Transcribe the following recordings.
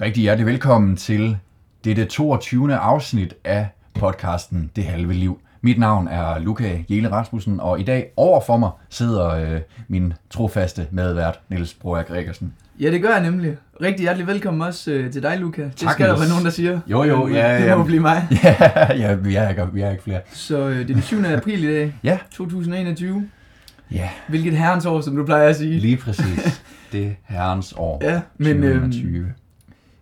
Rigtig hjertelig velkommen til dette 22. afsnit af podcasten Det Halve Liv. Mit navn er Luca Jele Rasmussen, og i dag over for mig sidder øh, min trofaste medvært, Niels Broer Gregersen. Ja, det gør jeg nemlig. Rigtig hjertelig velkommen også øh, til dig, Luca. Det Tak, skal der være nogen, der siger. Jo, jo, Men, ja, Det ja. må blive mig. Ja, ja vi, er ikke, vi er ikke flere. Så øh, det er den 7. april i dag, Ja, 2021. ja, Hvilket herrens år, som du plejer at sige. lige præcis. Det er herrens år. Ja, men øh, 2020.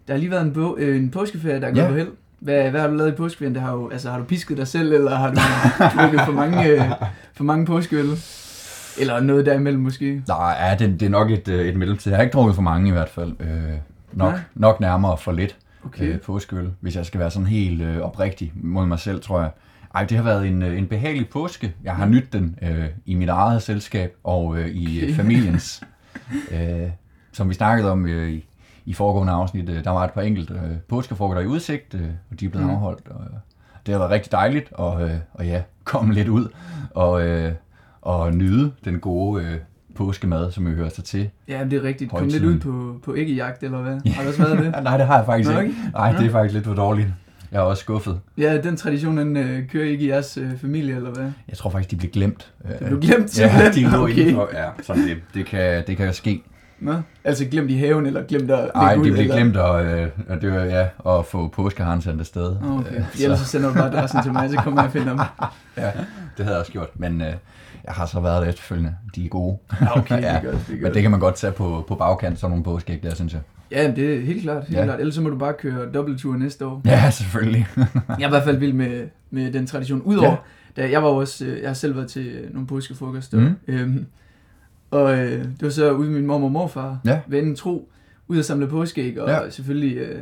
der har lige været en, bo- øh, en påskeferie, der er gået Ja. på held. Hvad, hvad har du lavet i påskeferien? Det har, jo, altså, har du pisket dig selv, eller har du drukket for mange, øh, for mange påskeøl? Eller noget derimellem måske? Nej, ja, det, det er nok et, øh, et mellemtid. Jeg har ikke drukket for mange i hvert fald. Øh, nok, Nej. nok nærmere for lidt. Okay. øh, påskeøl, hvis jeg skal være sådan helt øh, oprigtig mod mig selv, tror jeg. Ej, det har været en, øh, en behagelig påske. Jeg har nydt den øh, i mit eget selskab og øh, i Okay. okay. familiens. øh, som vi snakkede om øh, i, i foregående afsnit, øh, der var et par enkelte øh, påskefrugter i udsigt, øh, og de er blevet Mm. afholdt. Og, øh, det har været rigtig dejligt at øh, og ja, komme lidt ud og, øh, og nyde den gode øh, påskemad, som vi hører sig til. Ja, det er rigtigt. Kom lidt ud på, på æggejagt, eller hvad? Har du også været det? Nej, det har jeg faktisk Nå, ikke. Nej, det er faktisk lidt for dårligt. Jeg er også skuffet. Ja, den tradition, den øh, kører ikke i jeres øh, familie, eller hvad? Jeg tror faktisk, de blev glemt. Det blev glemt Ja, de lå okay. indenfor. Ja, så det, det, kan, det kan jo ske. Nå, altså glemt i haven, eller glemt at Nej, de blev glemt at, øh, det var, ja, at få påskeharen sendt afsted. Okay, Øh, ellers så sender du bare adressen til mig, så kommer jeg og finder dem. ja, det havde jeg også gjort. Men øh, jeg har så været der efterfølgende. De er gode. Ja, okay, Ja, det er godt, det er Men godt. det kan man godt tage på, på bagkant, sådan nogle påskæg der, synes jeg. Ja, det er helt klart, helt Ja. klart. Ellers så må du bare køre dobbelttur næste år. Ja, selvfølgelig. Jeg er i hvert fald vild med, med den tradition. Udover, Ja. da jeg var også, øh, jeg har selv været til nogle påskefrokoster. Mhm. Øhm, og øh, det var så ude med min mor og morfar, Ja. vennen tro, ud at samle påskeæg, og Ja. selvfølgelig øh,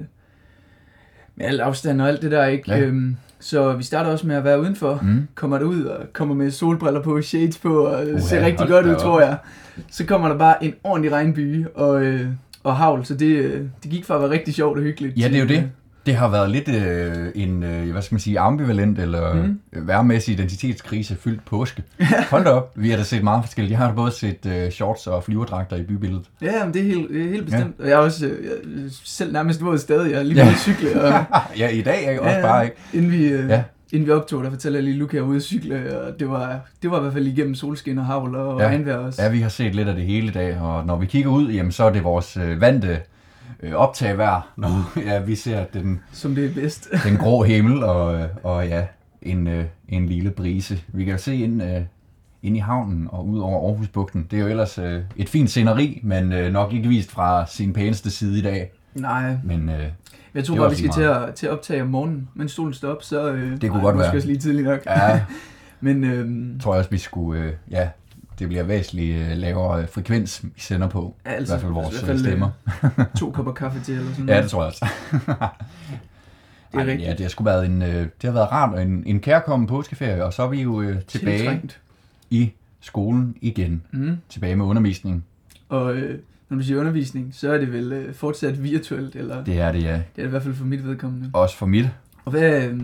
med al afstand og alt det der, ikke? Ja. Øhm, så vi starter også med at være udenfor, Mm. kommer derud og kommer med solbriller på, shades på, og uh, Uha, ser rigtig godt ud, op. tror jeg. Så kommer der bare en ordentlig regnby og, øh, og havl, så det, øh, det gik fra at være rigtig sjovt og hyggeligt. Ja, det er jo det. Det har været lidt øh, en, øh, hvad skal man sige, ambivalent eller mm. værmæssig identitetskrise fyldt påske. Hold da op, vi har da set meget forskelligt. Jeg har da både set øh, shorts og flyverdragter i bybilledet. Ja, men det er helt, er helt bestemt. Ja. Og jeg er også øh, jeg er selv nærmest våd stadig. Jeg er lige Ja. at cykle, og ja, i dag ikke? Også Ja, bare ikke. inden vi, øh, Ja. inden vi optog, der fortæller jeg lige, Luca er ude at cykle, og det var, det var i hvert fald igennem solskin og havl og ja. regnvejr også. Ja, vi har set lidt af det hele i dag, og når vi kigger ud, jamen, så er det vores øh, vante øh, optagvejr, når ja, vi ser den, Som det er bedst. den grå himmel og, og ja, en, øh, en lille brise. Vi kan jo se ind, øh, ind i havnen og ud over Aarhusbugten. Det er jo ellers øh, et fint sceneri, men øh, nok ikke vist fra sin pæneste side i dag. Nej, Men øh, jeg tror Det bare, vi skal lige til at, til at optage om morgenen, mens solen står op, så... Øh, Det kunne godt måske være. også lige tidligt nok. ja, Men øh, tror jeg også, vi skulle, øh, ja, det bliver væsentligt øh, lavere øh, frekvens, vi sender på. ja, I altså, hvert fald vores i øh, hvert fald, stemmer. to kopper kaffe til eller sådan Ja, noget. det tror jeg også. Det er Ej, rigtigt. Ja, det har sgu været en, det har været rart og en, en kærkommen påskeferie, og så er vi jo øh, tilbage Tiltrængt. i skolen igen. Mm. Tilbage med undervisning. Og øh, når du siger undervisning, så er det vel øh, fortsat virtuelt, eller det. Er det, ja. det er det i hvert fald for mit vedkommende. Også for mit. Og hvad, øh,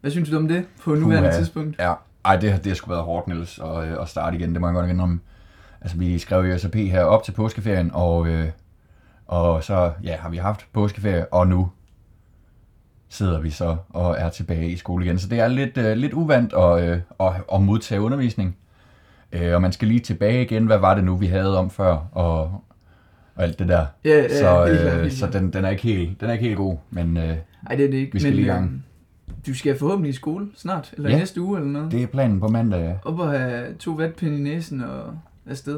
hvad synes du om det på nuværende Puha. tidspunkt? Ja. Ej, det, har- det har sgu været hårdt, Niels, at, øh, at starte igen. Det må jeg godt indrømme. Altså, vi skrev jo SAP her op til påskeferien, og, øh, og så ja, har vi haft påskeferie, og nu sidder vi så og er tilbage i skole igen. Så det er lidt, øh, lidt uvandt at, øh, at, at modtage undervisning. Øh, og man skal lige tilbage igen, hvad var det nu, vi havde om før, og, og alt det der. Ja, ja, så øh, helt så klart. den, den, er ikke helt, den er ikke helt god, men øh, Ej, det er det ikke. Vi skal men, lige i gang. Øh, Du skal forhåbentlig i skole snart, eller Ja. ja. næste uge eller noget. det er planen på mandag. ja. Op og have to vatpinde i næsen og afsted.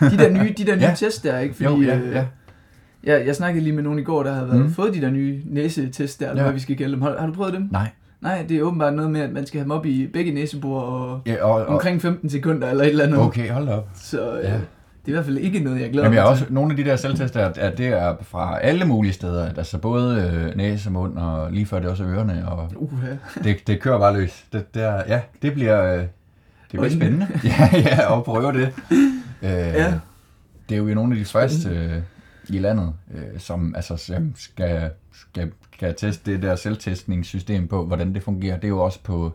De der nye, de der nye Ja. ja. tests der, ikke? Fordi, Jo, ja, øh, ja. Jeg, jeg snakkede lige med nogen i går, der havde været, Mm. fået de der nye næsetest der, eller Ja. hvad vi skal kalde dem. Har, har du prøvet dem? Nej. Nej, det er åbenbart noget med, at man skal have dem op i begge næsebor og Ja, og, og, omkring 15 sekunder eller et eller andet. okay, hold op. Så øh, Ja. er i hvert fald ikke noget, jeg glæder Jamen, jeg mig til. også nogle af de der selvtester, at, det er fra alle mulige steder. Altså både øh, næse, mund og lige før det også er ørerne. Og Uha. det, det kører bare løs. Det, det er, ja, det bliver, øh, det bliver spændende. ja, ja, at prøve det. Øh, Ja. Det er jo nogle af de første øh, i landet, øh, som altså, som skal, skal, skal teste det der selvtestningssystem på, hvordan det fungerer. Det er jo også på,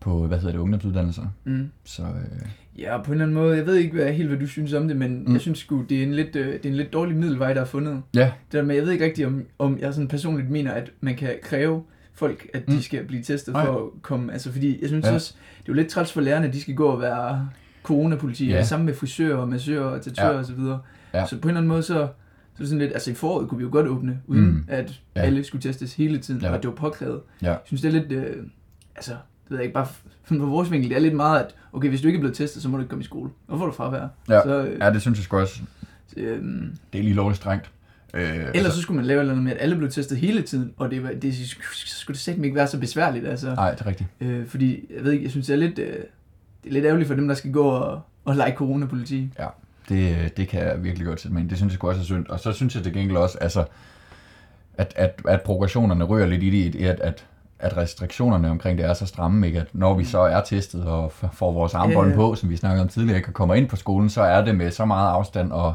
på hvad hedder det, ungdomsuddannelser. Mm. Så øh, Ja, på en eller anden måde. Jeg ved ikke hvad, helt, hvad du synes om det, men Mm. jeg synes sgu, det er en lidt, øh, det er en lidt dårlig middelvej, der er fundet. Ja. Det der med, jeg ved ikke rigtigt, om, om jeg sådan personligt mener, at man kan kræve folk, at de Mm. skal blive testet Nej. for at komme... Altså, fordi jeg synes Ja. også, det er jo lidt træls for lærerne, at de skal gå og være coronapoliti, Ja. sammen med frisører og massører og tatoører Ja. videre. Ja. Så på en eller anden måde, så, så det sådan lidt... Altså, i foråret kunne vi jo godt åbne, uden Mm. at Ja. alle skulle testes hele tiden, ja. og det var påkrævet. Ja. Jeg synes, det er lidt... Øh, altså, det ved jeg ikke, bare fra vores vinkel, det er lidt meget, at okay, hvis du ikke er blevet testet, så må du ikke komme i skole. Og får du fravær. Ja. Så, øh, Ja, det synes jeg sgu også. øhm, Det er lige lovligt strengt. Øh, ellers så skulle man lave et eller andet med, at alle blev testet hele tiden, og det, var, det så skulle det sikkert ikke være så besværligt, altså. Nej, det er rigtigt. Øh, fordi, jeg ved ikke, jeg synes, det er lidt, øh, det er lidt ærgerligt for dem, der skal gå og, og lege coronapoliti. Det, det kan jeg virkelig godt sætte mig ind. Det synes jeg også er synd. Og så synes jeg til gengæld også, altså, at, at, at progressionerne rører lidt i det, at, at, at restriktionerne omkring det er så stramme, ikke? at når vi så er testet og får vores armbånd på, som vi snakkede om tidligere, ikke? og kommer ind på skolen, så er det med så meget afstand og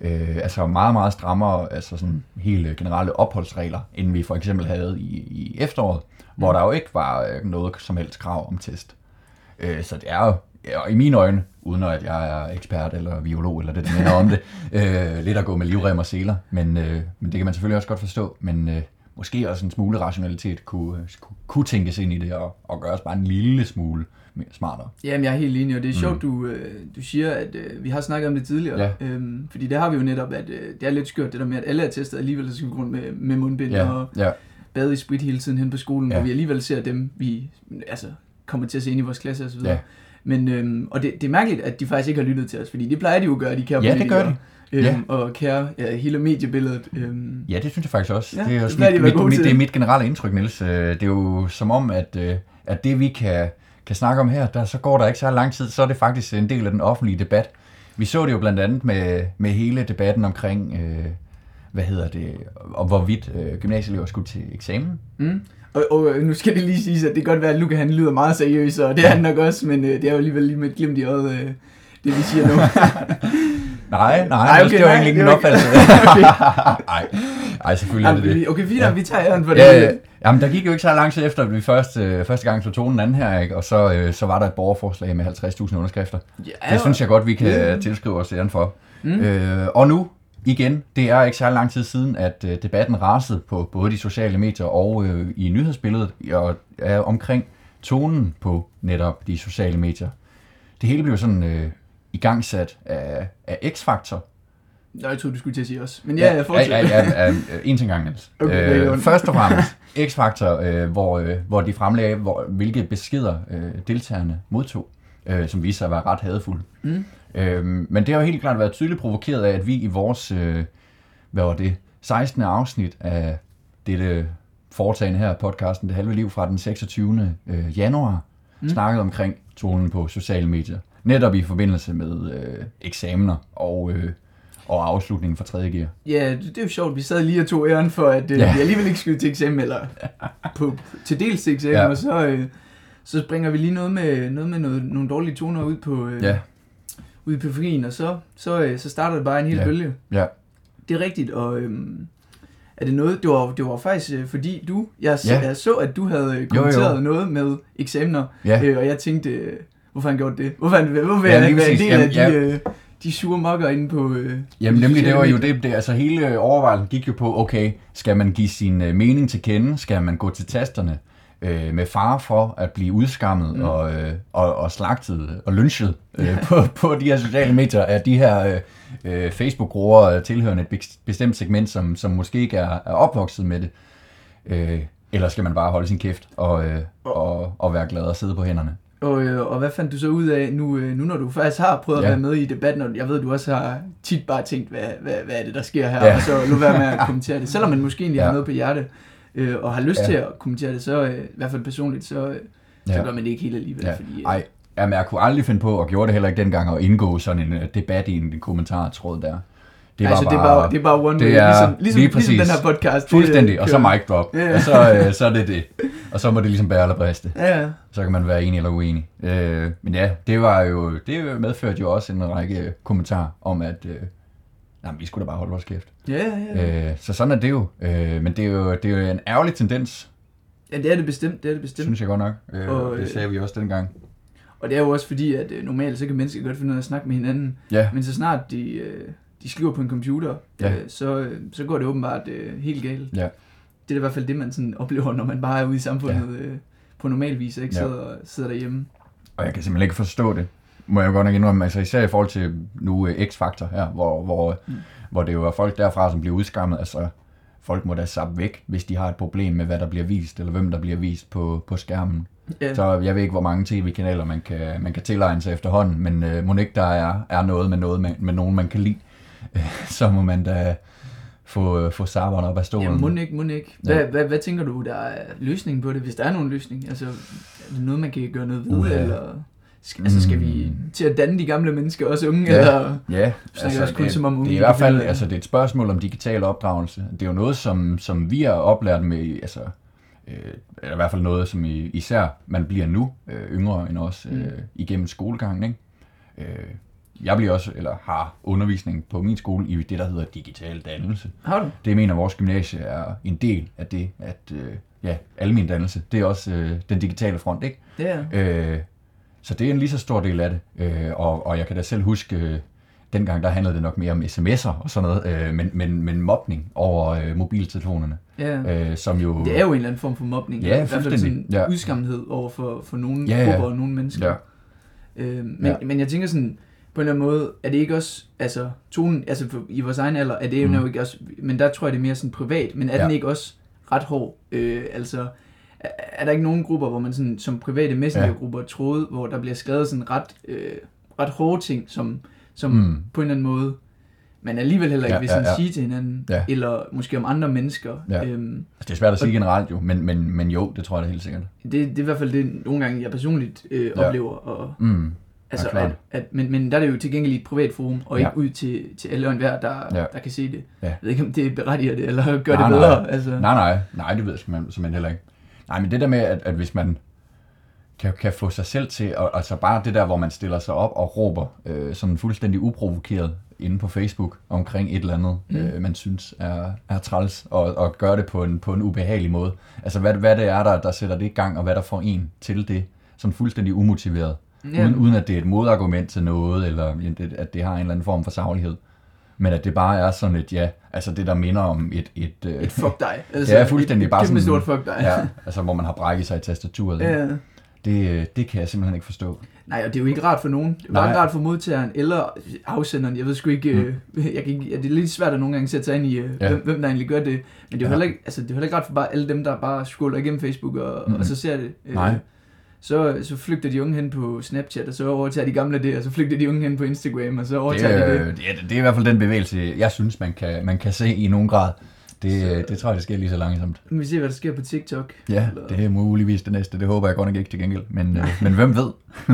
øh, altså meget, meget strammere, altså sådan helt generelle opholdsregler, end vi for eksempel havde i, i efteråret, hvor der jo ikke var øh, noget som helst krav om test. Øh, så det er jo, og i mine øjne, uden at jeg er ekspert eller biolog eller det, der minder om det, øh, lidt at gå med livrem og seler, men, øh, men det kan man selvfølgelig også godt forstå, men øh, måske også en smule rationalitet kunne, kunne, kunne tænkes ind i det og, og gøre os bare en lille smule mere smartere. Jamen, jeg er helt enig, og det er Mm. sjovt, du, øh, du siger, at øh, vi har snakket om det tidligere. Ja. Øhm, fordi det har vi jo netop, at øh, det er lidt skørt, det der med, at alle er testet alligevel, skal vi rundt med, med mundbind Ja, og ja, bade i sprit hele tiden hen på skolen, Ja. hvor vi alligevel ser dem, vi altså, kommer til at se ind i vores klasse osv. Ja. Men, øhm, og det, det er mærkeligt, at de faktisk ikke har lyttet til os, fordi det plejer de jo at gøre, de kære Ja, det gør politikere. Øhm, Ja. Og kære ja, hele mediebilledet. Øhm, ja, det synes jeg faktisk også. Ja, det er, det også plejer de mit, mit, mit, det er mit generelle indtryk, Niels. Øh, Det er jo som om, at, øh, at det vi kan, kan snakke om her, der, så går der ikke så lang tid, så er det faktisk en del af den offentlige debat. Vi så det jo blandt andet med, med hele debatten omkring, øh, hvad hedder det, om hvorvidt øh, gymnasieelever skulle til eksamen. Mm. Og, og nu skal det lige siges, at det kan godt være, at Luca han lyder meget seriøs, og det er han nok også, men øh, det er jo alligevel lige med et glimt i øjet, øh, det vi siger nu. Nej, nej, Nej, okay, det var nej, egentlig ikke var opfattelse. Okay. nej, nej, selvfølgelig er det Jamen, det. vi- okay, fint, Ja. ja. vi tager æren for Ja, det. ja. Jamen, der gik jo ikke så lang tid efter, at vi første, øh, første gang tog tonen anden her, ikke? og så, øh, så var der et borgerforslag med 50.000 underskrifter. Ja, Det synes jeg godt, vi kan Ja. tilskrive os æren for. Mm. Øh, og nu, igen, det er ikke så lang tid siden, at øh, debatten rasede på både de sociale medier og øh, i nyhedsbilledet og, er omkring tonen på netop de sociale medier. Det hele blev sådan øh, igangsat af, af X-Factor. Nå, jeg troede, du skulle til at sige også. Men ja, jeg fortsætter. Ja, ja, ja, ja, en ting gang, Niels. Okay, øh, først og fremmest X-Factor, øh, hvor, øh, hvor de fremlagde, hvor, hvilke beskeder øh, deltagerne modtog, øh, som viste sig at være ret hadefulde. Mm. Øh, men det har jo helt klart været tydeligt provokeret af, at vi i vores, øh, hvad var det, 16. afsnit af dette foretagende her, podcasten Det Halve Liv fra den 26. Øh, januar. Mm. snakkede omkring tonen på sociale medier. Netop i forbindelse med øh, eksamener og, øh, og afslutningen for 3. gear. Ja, det, det er jo sjovt. Vi sad lige og tog æren for, at øh, Ja. vi alligevel ikke skulle til eksamen, eller på, til dels til eksamen, Ja. og så, øh, så bringer vi lige noget med, noget med noget, nogle dårlige toner ud på, øh, Ja, ud i periferien, og så, så, øh, så starter det bare en hel Ja. bølge. ja. Det er rigtigt, og øhm, er det noget, det var, det var faktisk øh, fordi du, jeg, Ja. jeg så, at du havde øh, jo. kommenteret noget med eksamener, Ja. øh, og jeg tænkte, øh, hvorfor han gjort det? Hvorfor han, hvorfor Ja, ja, han være en del af de, Jamen, øh, de sure mokker inde på... Øh, Jamen nemlig, det var jo det, det, altså hele overvejelsen gik jo på, okay, skal man give sin øh, mening til kende, skal man gå til tasterne øh, med fare for at blive udskammet mm. Og, øh, og, og slagtet og lynchet øh, på, på de her sociale medier af de her øh, øh, Facebook-grupper øh, tilhørende et bes- bestemt segment, som, som måske ikke er, er opvokset med det. Øh, eller skal man bare holde sin kæft og, øh, og, og være glad og sidde på hænderne? Og, øh, og hvad fandt du så ud af, nu, øh, nu når du faktisk har prøvet at Ja. være med i debatten, og jeg ved, du også har tit bare tænkt, hvad, hvad, hvad er det, der sker her, Ja. og så lad være med at kommentere det. Selvom man måske egentlig Ja. har noget på hjerte, øh, og har lyst Ja. til at kommentere det, så øh, i hvert fald personligt, så, øh, så Ja. gør man det ikke helt alligevel. Ja. Fordi, øh, Ej, jamen, jeg kunne aldrig finde på, og gjorde det heller ikke dengang, at indgå sådan en uh, debat i en kommentartråd der. Det altså, det, er bare, det er bare one det way, er ligesom, ligesom, lige ligesom præcis. den her podcast. det, fuldstændig, øh, og så mic drop, Ja. og så, uh, så er det det. Og så må det ligesom bære eller briste. Ja. Så kan man være enig eller uenig. Uh, men ja, det var jo, det medførte jo også en række kommentarer om, at uh, nej, vi skulle da bare holde vores kæft. Ja, ja, ja. Uh, så sådan er det jo. Uh, men det er jo, det er jo en ærgerlig tendens, ja, det er det bestemt, det er det bestemt. synes jeg godt nok. Og, og det øh, sagde vi også dengang. Og det er jo også fordi, at øh, normalt så kan mennesker godt finde ud af at snakke med hinanden. Ja, Men så snart de, øh, de skriver på en computer, Ja. øh, så, øh, så går det åbenbart øh, helt galt. Ja. Det er i hvert fald det, man sådan oplever, når man bare er ude i samfundet øh, på normal vis, ikke Ja. sidder, sidder derhjemme. og jeg kan simpelthen ikke forstå det. Må jeg jo godt nok indrømme, altså især i forhold til nu øh, X-Factor her, hvor, hvor, Mm. hvor det jo er folk derfra, som bliver udskammet. Altså, folk må da sappe væk, hvis de har et problem med, hvad der bliver vist, eller hvem der bliver vist på, på skærmen. Ja. Så jeg ved ikke, hvor mange tv-kanaler man kan, man kan tilegne sig efterhånden, men øh, må ikke der er, er noget med noget med, med nogen, man kan lide, så må man da få, øh, få saberne op af stolen. Ja, må ikke, må ikke. Hvad, Ja. ja. hvad, hvad tænker du, der er løsningen på det, hvis der er nogen løsning? Altså, er det noget, man kan gøre noget ved, Uha. eller skal, altså, skal vi Mm. til at danne de gamle mennesker, også unge, Ja. eller? Ja, snakker også kun det, som om det unge er i hvert fald altså, det er et spørgsmål om digital opdragelse. Det er jo noget, som, som vi er oplært med, altså, øh, eller i hvert fald noget, som i, især man bliver nu, øh, yngre end os, øh, Mm. igennem skolegangen. Ikke? Øh, jeg bliver også, eller har undervisning på min skole i det, der hedder digital dannelse. Har du? Det mener vores gymnasie er en del af det, at øh, ja, almen dannelse, det er også øh, den digitale front, ikke? Ja. Øh, så det er en lige så stor del af det. Øh, og, og jeg kan da selv huske, øh, dengang der handlede det nok mere om sms'er og sådan noget, øh, men, men, men mobning over øh, mobiltelefonerne, ja. øh, som jo... Det er jo en eller anden form for mobning. Ja, fuldstændig. sådan Ja. over for, for nogle Ja, ja. grupper og nogle mennesker. Ja, Øh, men, ja. men jeg tænker sådan, på en eller anden måde, er det ikke også, altså tonen, altså i vores egen alder, er det Mm. jo ikke også, men der tror jeg det er mere sådan privat, men er Ja. den ikke også ret hård? Øh, altså, er, er der ikke nogen grupper, hvor man sådan, som private messengergrupper troede, hvor der bliver skrevet sådan ret, øh, ret hårde ting, som, som Mm. på en eller anden måde, man alligevel heller ikke Ja, vil ja, sådan ja. sige til hinanden, Ja. eller måske om andre mennesker. Ja. Øhm, altså, det er svært at sige generelt jo, men, men, men jo, det tror jeg da helt sikkert. det, det er i hvert fald det, nogle gange jeg personligt øh, Ja. oplever, og Mm. Altså, Ja, at, at, men, men der er det jo tilgængeligt i et privat forum, og Ja. ikke ud til, til alle og enhver, der, Ja. der kan se det. Ja. Jeg ved ikke, om det berettiger det, eller gør Nej, det nej. bedre. Altså. Nej, nej, nej, det ved jeg simpelthen, heller ikke. Nej, men det der med, at, at hvis man kan, kan få sig selv til, og, altså bare det der, hvor man stiller sig op og råber øh, sådan fuldstændig uprovokeret inde på Facebook omkring et eller andet, Mm. øh, man synes er, er træls, og, og gøre det på en, på en ubehagelig måde. Altså hvad, hvad det er, der, der sætter det i gang, og hvad der får en til det, sådan fuldstændig umotiveret. Ja. Uden, uden at det er et modargument til noget, eller ja, at det har en eller anden form for saglighed. Men at det bare er sådan et, ja, altså det der minder om et... Et, øh, Et fuck dig. Det er fuldstændig et, bare sådan- stort fuck dig. ja, altså hvor man har brækket sig i tastaturet. ja. Det, øh, det kan jeg simpelthen ikke forstå. Nej, og det er jo ikke rart for nogen. Det er ikke rart for modtageren eller afsenderen. Jeg ved sgu ikke, mm. jeg kan ikke ja, det er lidt svært at nogle gange sætte sig ind i, øh, Ja. hvem, hvem der egentlig gør det. Men det er jo Ja. heller ikke, altså, det er heller ikke rart for bare alle dem, der bare scroller igennem Facebook og, mm. Og så ser det. Øh, Nej. Så, så flygter de unge hen på Snapchat, og så overtager de gamle det, og så flygter de unge hen på Instagram, og så Det, overtager de det. er, det, er, det er i hvert fald den bevægelse, jeg synes, man kan, man kan se i nogen grad. Det, øh, det tror jeg, det sker lige så langsomt. Vi se, hvad der sker på TikTok. Ja, Eller- det er muligvis det næste. Det håber jeg godt nok ikke til gengæld. Men, øh, men hvem ved?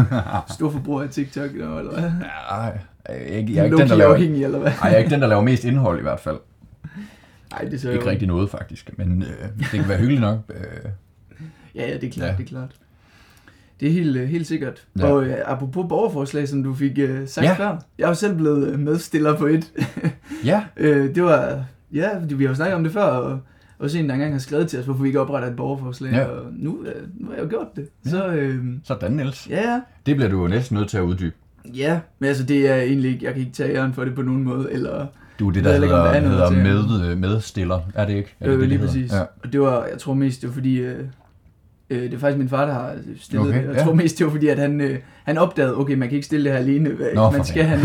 Stor forbruger af TikTok, eller hvad? Nej, jeg ikke, jeg er ikke den, der Low-key laver, afhængig, eller hvad? ej, jeg er ikke den, der laver mest indhold i hvert fald. Nej, det er så Ikke jo... rigtig noget, faktisk. Men øh, det kan være hyggeligt nok. Øh, Ja, ja, det er klart, Ja. det er klart. Det er helt, øh, helt sikkert. Ja. Ja. Og uh, apropos borgerforslag, som du fik uh, sagt Ja. ja. før. Jeg er jo selv blevet øh, medstiller på et. ja, uh, det var, ja, vi har jo snakket om det før, og også en, der engang har skrevet til os, hvorfor vi ikke opretter et borgerforslag. Ja. Og nu, uh, nu har jeg jo gjort det. Så uh, sådan Niels. ja, ja. Det bliver du jo næsten nødt til at uddybe. Ja, men altså det er egentlig ikke, jeg kan ikke tage æren for det på nogen måde, eller Du er det, der hedder, er hedder med, medstiller. Er det ikke? Er det, øh, det, lige det præcis. hedder? Ja. Og det var, jeg tror mest, det var fordi, øh, øh, det er faktisk min far, der har stillet Okay, det. Jeg ja. tror mest, det var fordi, at han, øh, han opdagede, okay, man kan ikke stille det her alene. Nå, man skal have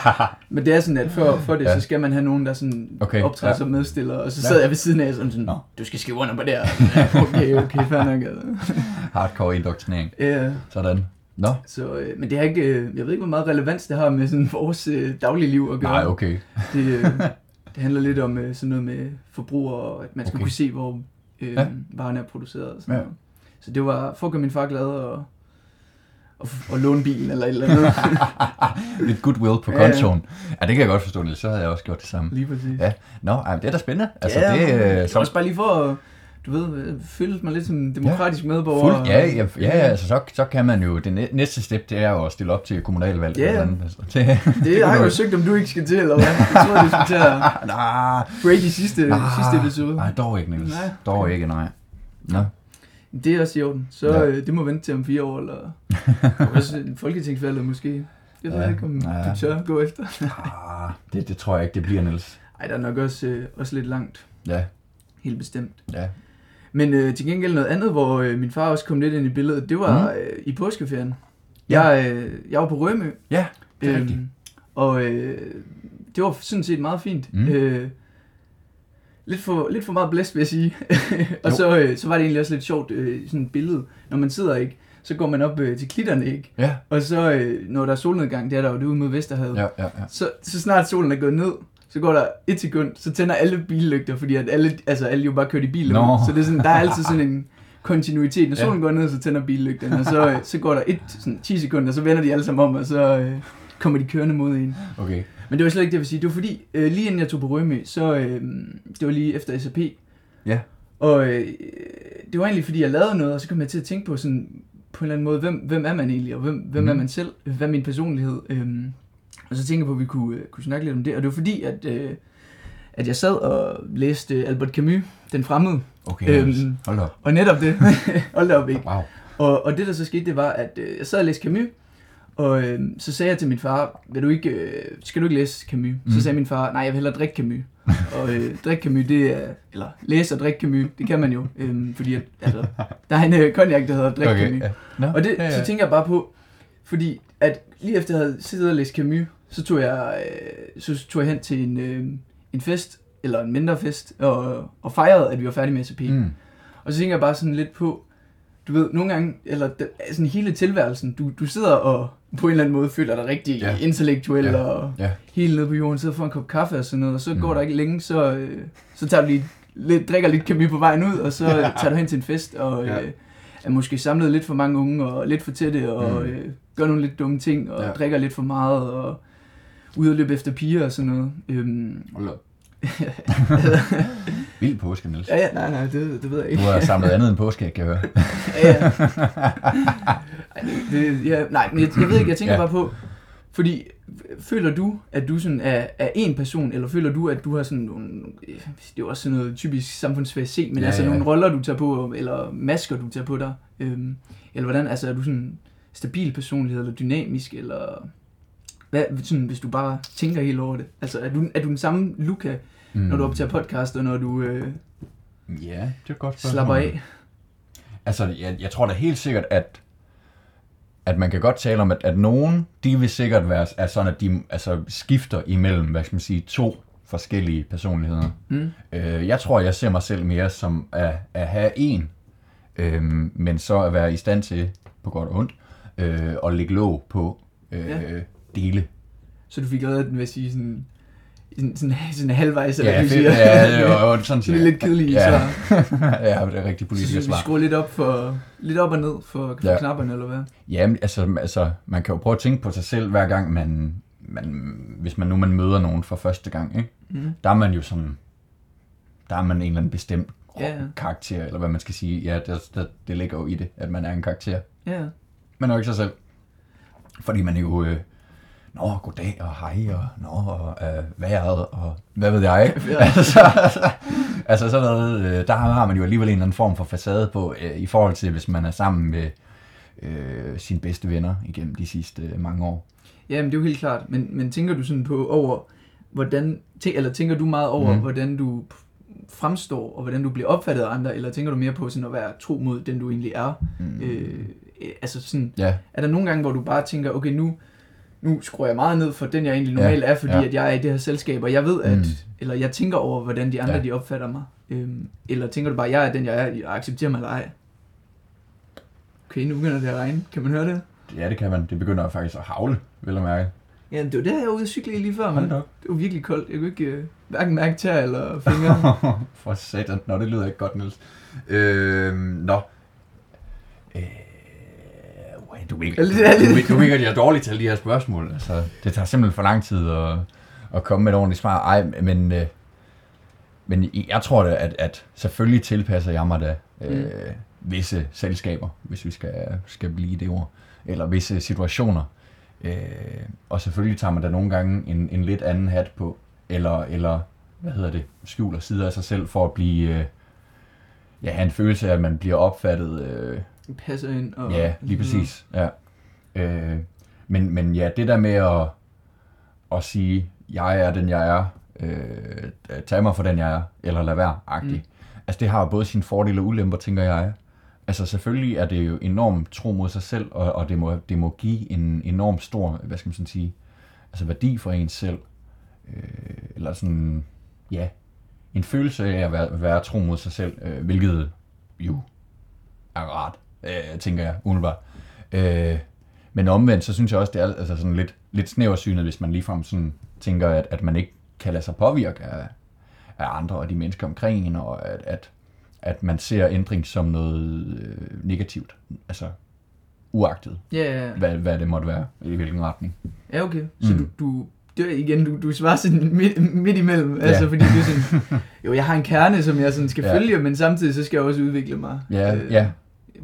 Men det er sådan, at for, for det, Ja. ja. så skal man have nogen, der sådan Okay, optræder ja. ja. som medstiller. Og så Ja. sad jeg ved siden af sådan, sådan Nå. du skal skrive under på det her. Ja, Okay, okay, fair nok. Altså. Hardcore indoktrinering. Ja, Sådan. Nå, så, øh, men det har ikke, øh, jeg ved ikke, hvor meget relevans det har med sådan vores øh, dagligliv at gøre. nej, okay. Det, øh, det handler lidt om øh, sådan noget med forbrug, og at man skal Okay. kunne se, hvor øh, Ja. ja. varen er produceret. Og sådan Ja. ja. noget. Så det var for at gøre min far glad og, og, og låne bilen eller et eller andet. Lidt goodwill på Ja, ja. kontoen. Ja, det kan jeg godt forstå, Niels. Så havde jeg også gjort det samme. Lige præcis. Ja. Nå, ej, det er da spændende. Altså, ja, det, det øh, som, også bare lige for at, du ved, føle mig lidt som en demokratisk medborger. fuld, ja, ja, ja, altså, så, så kan man jo, det næ- næste step, det er jo at stille op til kommunalvalg. Ja. eller andet. Altså, det, Det har jeg jo søgt, om du ikke skal til, eller hvad? Jeg tror, du skal til at nej, break i sidste, nej, sidste episode. nej, dog ikke, Niels. Nej. Dog ikke, nej. Nå, Det er også i orden. Så Ja. øh, det må vente til om fire år, eller også en folketingsvalg måske. Jeg ved Ja, ikke, om ja. du tør gå efter. Ah, det, det tror jeg ikke, det bliver, Niels. Ej, der er nok også, øh, også lidt langt. Ja, Helt bestemt. ja. Men øh, til gengæld noget andet, hvor øh, min far også kom lidt ind i billedet, det var mm. øh, i påskeferien. Ja. Jeg, øh, jeg var på Rømø. Ja, det er rigtigt. Og øh, det var sådan set meget fint. Mm. Øh, lidt, for, lidt for meget blæst, vil jeg sige. og så, øh, så var det egentlig også lidt sjovt, øh, sådan et billede. Når man sidder ikke, så går man op øh, til klitterne, ikke? Ja, Og så, øh, når der er solnedgang, det er der jo det ude mod Vesterhavet. ja, ja. ja. Så, så snart solen er gået ned, så går der et sekund, så tænder alle billygter, fordi at alle, altså alle jo bare kørt i bil. Nå. Så det er sådan, der er altid sådan en kontinuitet. Når Ja. solen går ned, så tænder billygterne, og så, øh, så går der et, sådan 10 sekunder, så vender de alle sammen om, og så øh, kommer de kørende mod en. Okay. Men det var slet ikke det, jeg vil sige. Det var fordi, øh, lige inden jeg tog på Rømø, så øh, det var lige efter SAP. Ja. Og øh, det var egentlig fordi, jeg lavede noget, og så kom jeg til at tænke på sådan, på en eller anden måde, hvem, hvem er man egentlig, og hvem, hvem Mhm. er man selv? Hvad er min personlighed? Øhm, og så tænkte jeg på, at vi kunne, øh, kunne snakke lidt om det. Og det var fordi, at, øh, at jeg sad og læste Albert Camus, Den Fremmede. Okay, Øhm. Hold op. Og netop det, hold da op ikke. Wow. Og, og det der så skete, det var, at øh, jeg sad og læste Camus, og øh, så sagde jeg til min far, vil du ikke, øh, skal du ikke læse Camus? Mm. Så sagde min far, nej, jeg vil hellere drikke Camus. og øh, drikke Camus, det er, eller læse og drikke Camus, det kan man jo, øh, fordi at, altså, der er en øh, cognac, der hedder drikke Okay, Camus. ja. Nå, Og det, ja, ja. så tænker jeg bare på, fordi at lige efter jeg havde siddet og læst Camus, så tog jeg, øh, så tog jeg hen til en, øh, en fest, eller en mindre fest, og, og fejrede, at vi var færdige med SAP. Mm. Og så tænker jeg bare sådan lidt på, du ved, nogle gange, eller da- sådan hele tilværelsen, du, du sidder og på en eller anden måde føler dig rigtig Ja. intellektuel Ja. og Ja. helt nede på jorden, sidder får en kop kaffe og sådan noget, og så Mm. går der ikke længe, så, øh, så tager du lige lidt, drikker lidt kemi på vejen ud, og så Ja. tager du hen til en fest, og Ja. øh, er måske samlet lidt for mange unge, og lidt for tætte, og Mm. øh, gør nogle lidt dumme ting, og Ja. drikker lidt for meget, og ude og løbe efter piger og sådan noget. Øhm, Hold. Vild påske, Niels. ja, ja, nej, nej, det, det ved jeg Du ikke. har samlet andet end påske, kan jeg høre. Ja, ja. Ej, det, ja, nej, men jeg, jeg ved ikke, jeg tænker Ja. bare på, fordi føler du, at du sådan er, er en person, eller føler du, at du har sådan nogle, det er jo også sådan noget typisk samfundsfag C, men Ja, altså ja. nogle roller, du tager på, eller masker, du tager på dig, øhm, eller hvordan, altså er du sådan en stabil personlighed, eller dynamisk, eller hvad, sådan, hvis du bare tænker helt over det, altså er du, er du den samme Luca, Mm. når du optager podcast, og når du øh, Ja, det er godt spørgsmål. slapper af? Altså, jeg, jeg tror da helt sikkert, at, at man kan godt tale om, at, at nogen, de vil sikkert være er sådan, at de altså, skifter imellem, hvad skal man sige, to forskellige personligheder. Mm. Øh, jeg tror, jeg ser mig selv mere som at, at have en, øh, men så at være i stand til, på godt og ondt, øh, at lægge låg på øh, Ja. Dele. Så du fik reddet den ved at sige sådan, sådan, sådan, sådan halvvejs, eller Ja, du siger. ja, det var jo sådan Så er lidt kedeligt, Ja. så, ja, det er rigtig så politisk synes vi svar. skruer lidt op, for, lidt op og ned for, for Ja. knapperne, eller hvad? Ja, altså, altså, man kan jo prøve at tænke på sig selv, hver gang man, man hvis man nu man møder nogen for første gang, ikke? Mm. der er man jo sådan, der er man en eller anden bestemt ja. karakter, eller hvad man skal sige. Ja, det, det, det ligger jo i det, at man er en karakter. Ja, Man er jo ikke sig selv. Fordi man jo, øh, nå, goddag og hej, og nå, og øh, vejret, og hvad ved jeg? Ja. altså, altså sådan noget, øh, der har man jo alligevel en eller anden form for facade på, øh, i forhold til, hvis man er sammen med øh, sine bedste venner igennem de sidste øh, mange år. ja men det er jo helt klart. Men, men tænker du sådan på over, hvordan, tæ- eller tænker du meget over, mm. hvordan du fremstår, og hvordan du bliver opfattet af andre, eller tænker du mere på sådan at være tro mod den, du egentlig er? Mm. Øh, altså sådan, Ja, er der nogle gange, hvor du bare tænker, okay, nu, nu skruer jeg meget ned for den, jeg egentlig normalt er, fordi ja. ja. at jeg er i det her selskab, og jeg ved, at, Mm. eller jeg tænker over, hvordan de andre, Ja. ja. de opfatter mig. Øhm, eller tænker du bare, jeg er den, jeg er, jeg accepterer mig eller ej? Okay, nu begynder det at regne. Kan man høre det? ja, det kan man. Det begynder faktisk at havle, vil jeg mærke. Ja, det var det, jeg var ude at cykle lige før, men det var virkelig koldt. Jeg kunne ikke øh, hverken mærke tær eller fingre. For satan. Nå, det lyder ikke godt, Niels. Øh, nå. Øh, du virker, at jeg er dårlig til de her spørgsmål. Altså, det tager simpelthen for lang tid at, at komme med et ordentligt svar. Ej, men, øh, men jeg tror da, at, at selvfølgelig tilpasser jeg mig da øh, Mm. visse selskaber, hvis vi skal, skal blive det ord, eller visse situationer. Øh, og selvfølgelig tager man da nogle gange en, en lidt anden hat på, eller, eller hvad hedder det, skjuler sider af sig selv for at blive, øh, ja, have en følelse af, at man bliver opfattet. Øh, Passer ind. Og, ja, lige præcis. Ja. Øh, men, men ja, det der med at, at sige, jeg er den, jeg er, øh, tag mig for den, jeg er, eller lad være, agtig. Mm. Altså det har både sine fordele og ulemper, tænker jeg. Altså selvfølgelig er det jo enormt tro mod sig selv, og, og det, må, det må give en enorm stor, hvad skal man sådan sige, altså værdi for ens selv. Øh, eller sådan, ja, en følelse af at være, være tro mod sig selv, øh, hvilket jo er rart, øh, tænker jeg, umiddelbart. Øh, men omvendt, så synes jeg også, det er altså sådan lidt, lidt snæversynet, hvis man ligefrem sådan tænker, at, at man ikke kan lade sig påvirke af, af andre og de mennesker omkring en, og at, at, at man ser ændring som noget øh, negativt. Altså uagtet, Ja, ja, hvad, hvad det måtte være, i hvilken retning. Ja, okay. Så Mm. du, du, det er igen, du, du svarer sådan midt, midt imellem. Ja. Altså, fordi du er sådan, jo, jeg har en kerne, som jeg sådan skal Ja. følge, men samtidig så skal jeg også udvikle mig. Ja, øh, ja.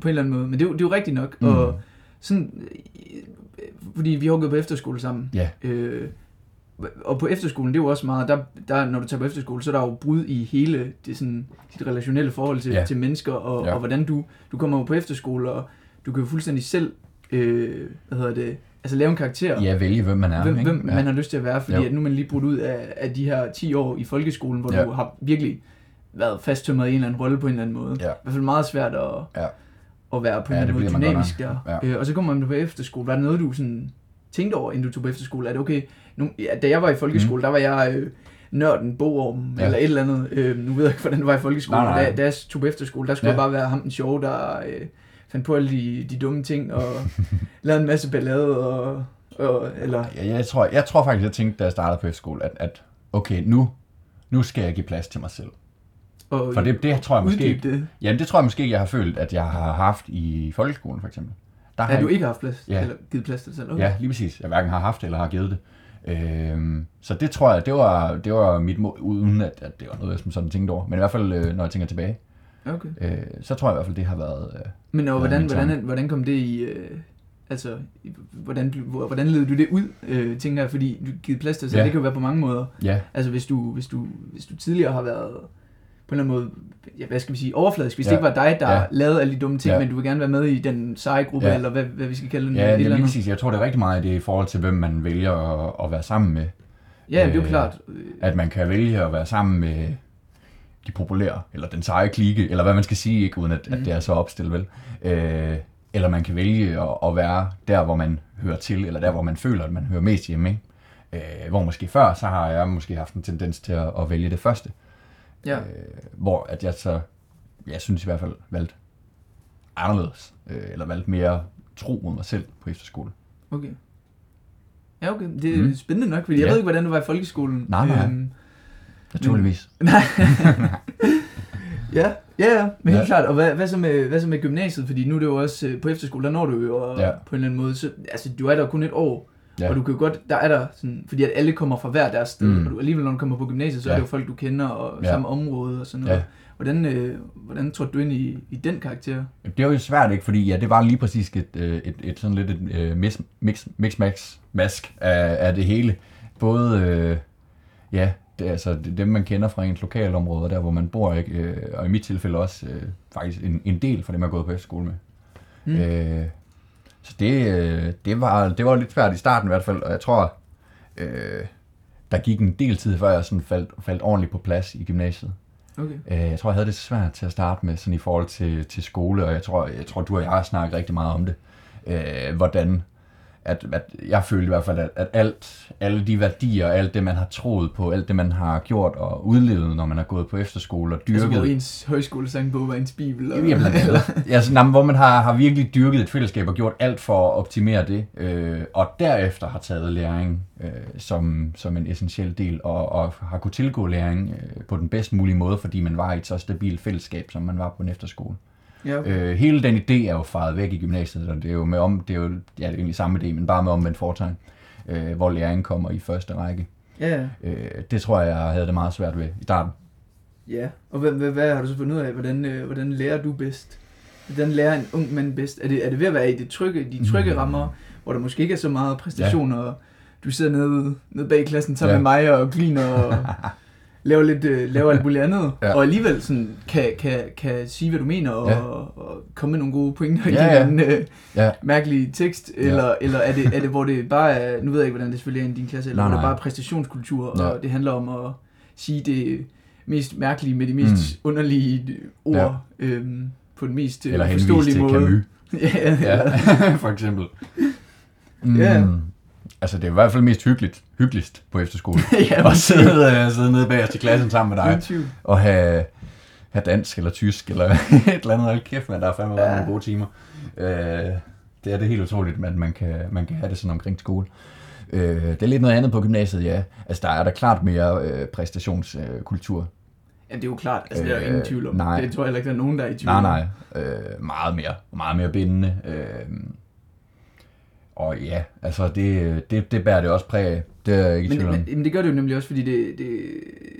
På en eller anden måde. Men det, er jo- det er jo rigtigt nok. Mm. Og sådan, øh, fordi vi har gået på efterskole sammen. Ja. Øh, og på efterskolen, det er jo også meget, der, der, når du tager på efterskole, så er der jo brud i hele det sådan, dit relationelle forhold til, Ja. til mennesker, og, Ja. og hvordan du, du kommer jo på efterskole, og du kan jo fuldstændig selv, øh, hvad hedder det, altså lave en karakter. Ja, vælge, hvem man er. hvem, ikke? hvem ja. man har lyst til at være, fordi Jo. at nu er man lige brudt ud af, af de her 10 år i folkeskolen, hvor ja. du har virkelig været fasttømret i en eller anden rolle på en eller anden måde. Ja. I hvert fald meget svært at, Ja. At være på en Ja, anden måde dynamisk der. Ja. Øh, og så kommer man på efterskole. Var det noget, du sådan tænkte over, inden du tog på efterskole? Er det okay? Nu, ja, da jeg var i folkeskole, mm. der var jeg øh, nørden, boorm, Ja. eller et eller andet. Øh, nu ved jeg ikke, hvordan det var i folkeskole. Nej, nej. Da, da jeg tog på efterskole, der skulle Ja. ja. jeg bare være ham den sjove, der øh, fandt på alle de, de dumme ting, og lavede en masse ballade, og, og eller Ja, jeg, tror, jeg tror faktisk, jeg tænkte, da jeg startede på efterskole, at, at okay, nu, nu skal jeg give plads til mig selv. Og For det, det tror jeg måske... det. Jamen, det tror jeg måske, jeg har følt, at jeg har haft i folkeskolen, for eksempel. Der har Har du ikke haft plads? Ja. Eller givet plads til dig selv? Okay. Ja, lige præcis. Jeg hverken har haft eller har givet det. Øhm, så det tror jeg, det var, det var mit mål, uden at, at det var noget, jeg som sådan tænkte over. Men i hvert fald, øh, når jeg tænker tilbage, okay. øh, så tror jeg i hvert fald, det har været... Øh, Men og Ja, hvordan, hvordan, hvordan kom det i... Øh, altså, hvordan, hvordan led du det ud, øh, tænker jeg, fordi du givet plads til selv. Ja. Det kan jo være på mange måder. ja, Altså, hvis du, hvis du, hvis du tidligere har været på en eller anden måde, ja, hvad skal vi sige, overfladisk. Hvis Ja. det ikke var dig, der Ja. lavede alle de dumme ting, Ja. men du vil gerne være med i den seje gruppe, Ja. eller hvad, hvad vi skal kalde den. ja et det er lige præcis. Jeg tror, det er rigtig meget det i forhold til, hvem man vælger at, at være sammen med. Ja, det er jo Øh, klart. At man kan vælge at være sammen med de populære, eller den seje klike, eller hvad man skal sige, ikke uden at, mm. at Mhm. det er så opstillet, vel? Øh, eller man kan vælge at, at være der, hvor man hører til, eller der, hvor man føler, at man hører mest hjemme, ikke? Øh, hvor måske før, så har jeg måske haft en tendens til at, at vælge det første. Ja. Øh, hvor at jeg så, jeg synes i hvert fald, valgte anderledes, øh, eller valgte mere tro mod mig selv på efterskole. Okay. Ja, okay. Det er Mm. spændende nok, fordi jeg Ja. ved ikke, hvordan du var i folkeskolen. Nej, nej. Øhm, Naturligvis. Nej. ja, ja, ja, men helt Ja. klart. Og hvad, hvad, så med, hvad så med gymnasiet? Fordi nu er det jo også øh, på efterskole, der når du jo og, ja. på en eller anden måde. Så, altså, du er der kun et år, Ja. og du kan jo godt, der er der sådan, fordi at alle kommer fra hver deres sted, Mm. og du, alligevel når du kommer på gymnasiet, så ja. Er det jo folk, du kender, og Ja. samme område og sådan noget. Ja. Hvordan, øh, hvordan tror du ind i, i den karakter? Det var jo svært, ikke? Fordi ja, det var lige præcis et, øh, et, et sådan lidt et øh, mix, mix, mix max, mask af, af det hele. Både, øh, ja, det, altså dem man kender fra ens lokalområde, der hvor man bor, ikke? Øh, og i mit tilfælde også øh, faktisk en, en del fra dem, jeg er gået på efterskole med. Mm. Øh, så det, øh, det, var, det var lidt svært i starten i hvert fald, og jeg tror, øh, der gik en del tid, før jeg sådan faldt, faldt ordentligt på plads i gymnasiet. Okay. Øh, jeg tror, jeg havde det svært til at starte med, sådan i forhold til, til skole, og jeg tror, jeg tror, du og jeg har snakket rigtig meget om det. Øh, hvordan, at, at jeg følte i hvert fald, at, at alt, alle de værdier, alt det, man har troet på, alt det, man har gjort og udlevet, når man har gået på efterskole og Altså, dyrket... hvor ens højskolesangbog var ens bibel. Og, Ja, blandt andet. sådan, jamen, hvor man har, har virkelig dyrket et fællesskab og gjort alt for at optimere det, øh, og derefter har taget læring øh, som, som en essentiel del, og, og har kunne tilgå læring øh, på den bedst mulige måde, fordi man var i et så stabilt fællesskab, som man var på en efterskole. Ja. Øh, hele den idé er jo faret væk i gymnasiet, og det er jo med om, det er jo, ja, det er egentlig samme idé, men bare med omvendt foretegn, øh, hvor læring kommer i første række. ja, ja. Øh, det tror jeg, jeg havde det meget svært ved i starten. Ja, og hvad, hvad, hvad har du så fundet ud af? Hvordan, øh, hvordan lærer du bedst? Hvordan lærer en ung mand bedst? Er det, er det ved at være i det trygge, de trygge Mm. rammer, hvor der måske ikke er så meget præstation, og du sidder nede, nede bag klassen sammen Ja. med mig og griner og laver lidt, øh, laver alt muligt andet, Ja. og alligevel sådan, kan, kan, kan sige, hvad du mener, og, Ja. og komme med nogle gode pointer Ja, i ja. en øh, Ja. mærkelig tekst, Ja. eller, eller er, det, er det, hvor det bare er, nu ved jeg ikke, hvordan det selvfølgelig er i din klasse, eller Nej, hvor det bare er præstationskultur, Ja. og det handler om at sige det mest mærkelige med de mest mm. underlige ord, Ja. øhm, på den mest øh, Eller forståelige til måde. Camus. ja. Ja, for eksempel. Mm. Ja. Altså, det er i hvert fald mest hyggeligt, hyggeligst på efterskole. ja, at sidde, øh, sidde nede bagerst i klassen sammen med dig, og have, have dansk eller tysk, eller et eller andet. Hold kæft, men der er fandme Ja. nogle gode timer. Øh, det er det helt utroligt, at man kan, man kan have det sådan omkring skole. Øh, det er lidt noget andet på gymnasiet, ja. Altså, der er der klart mere øh, præstationskultur. Ja, det er jo klart, altså det er Øh, ingen tvivl om. nej. Det tror jeg heller ikke, der er nogen, der er i tvivl Nej, nej. Øh, meget mere. Meget mere bindende. Øh, og ja, altså det, det, det bærer det også præg af. Det er ikke Men, men, men det gør det jo nemlig også, fordi det, det,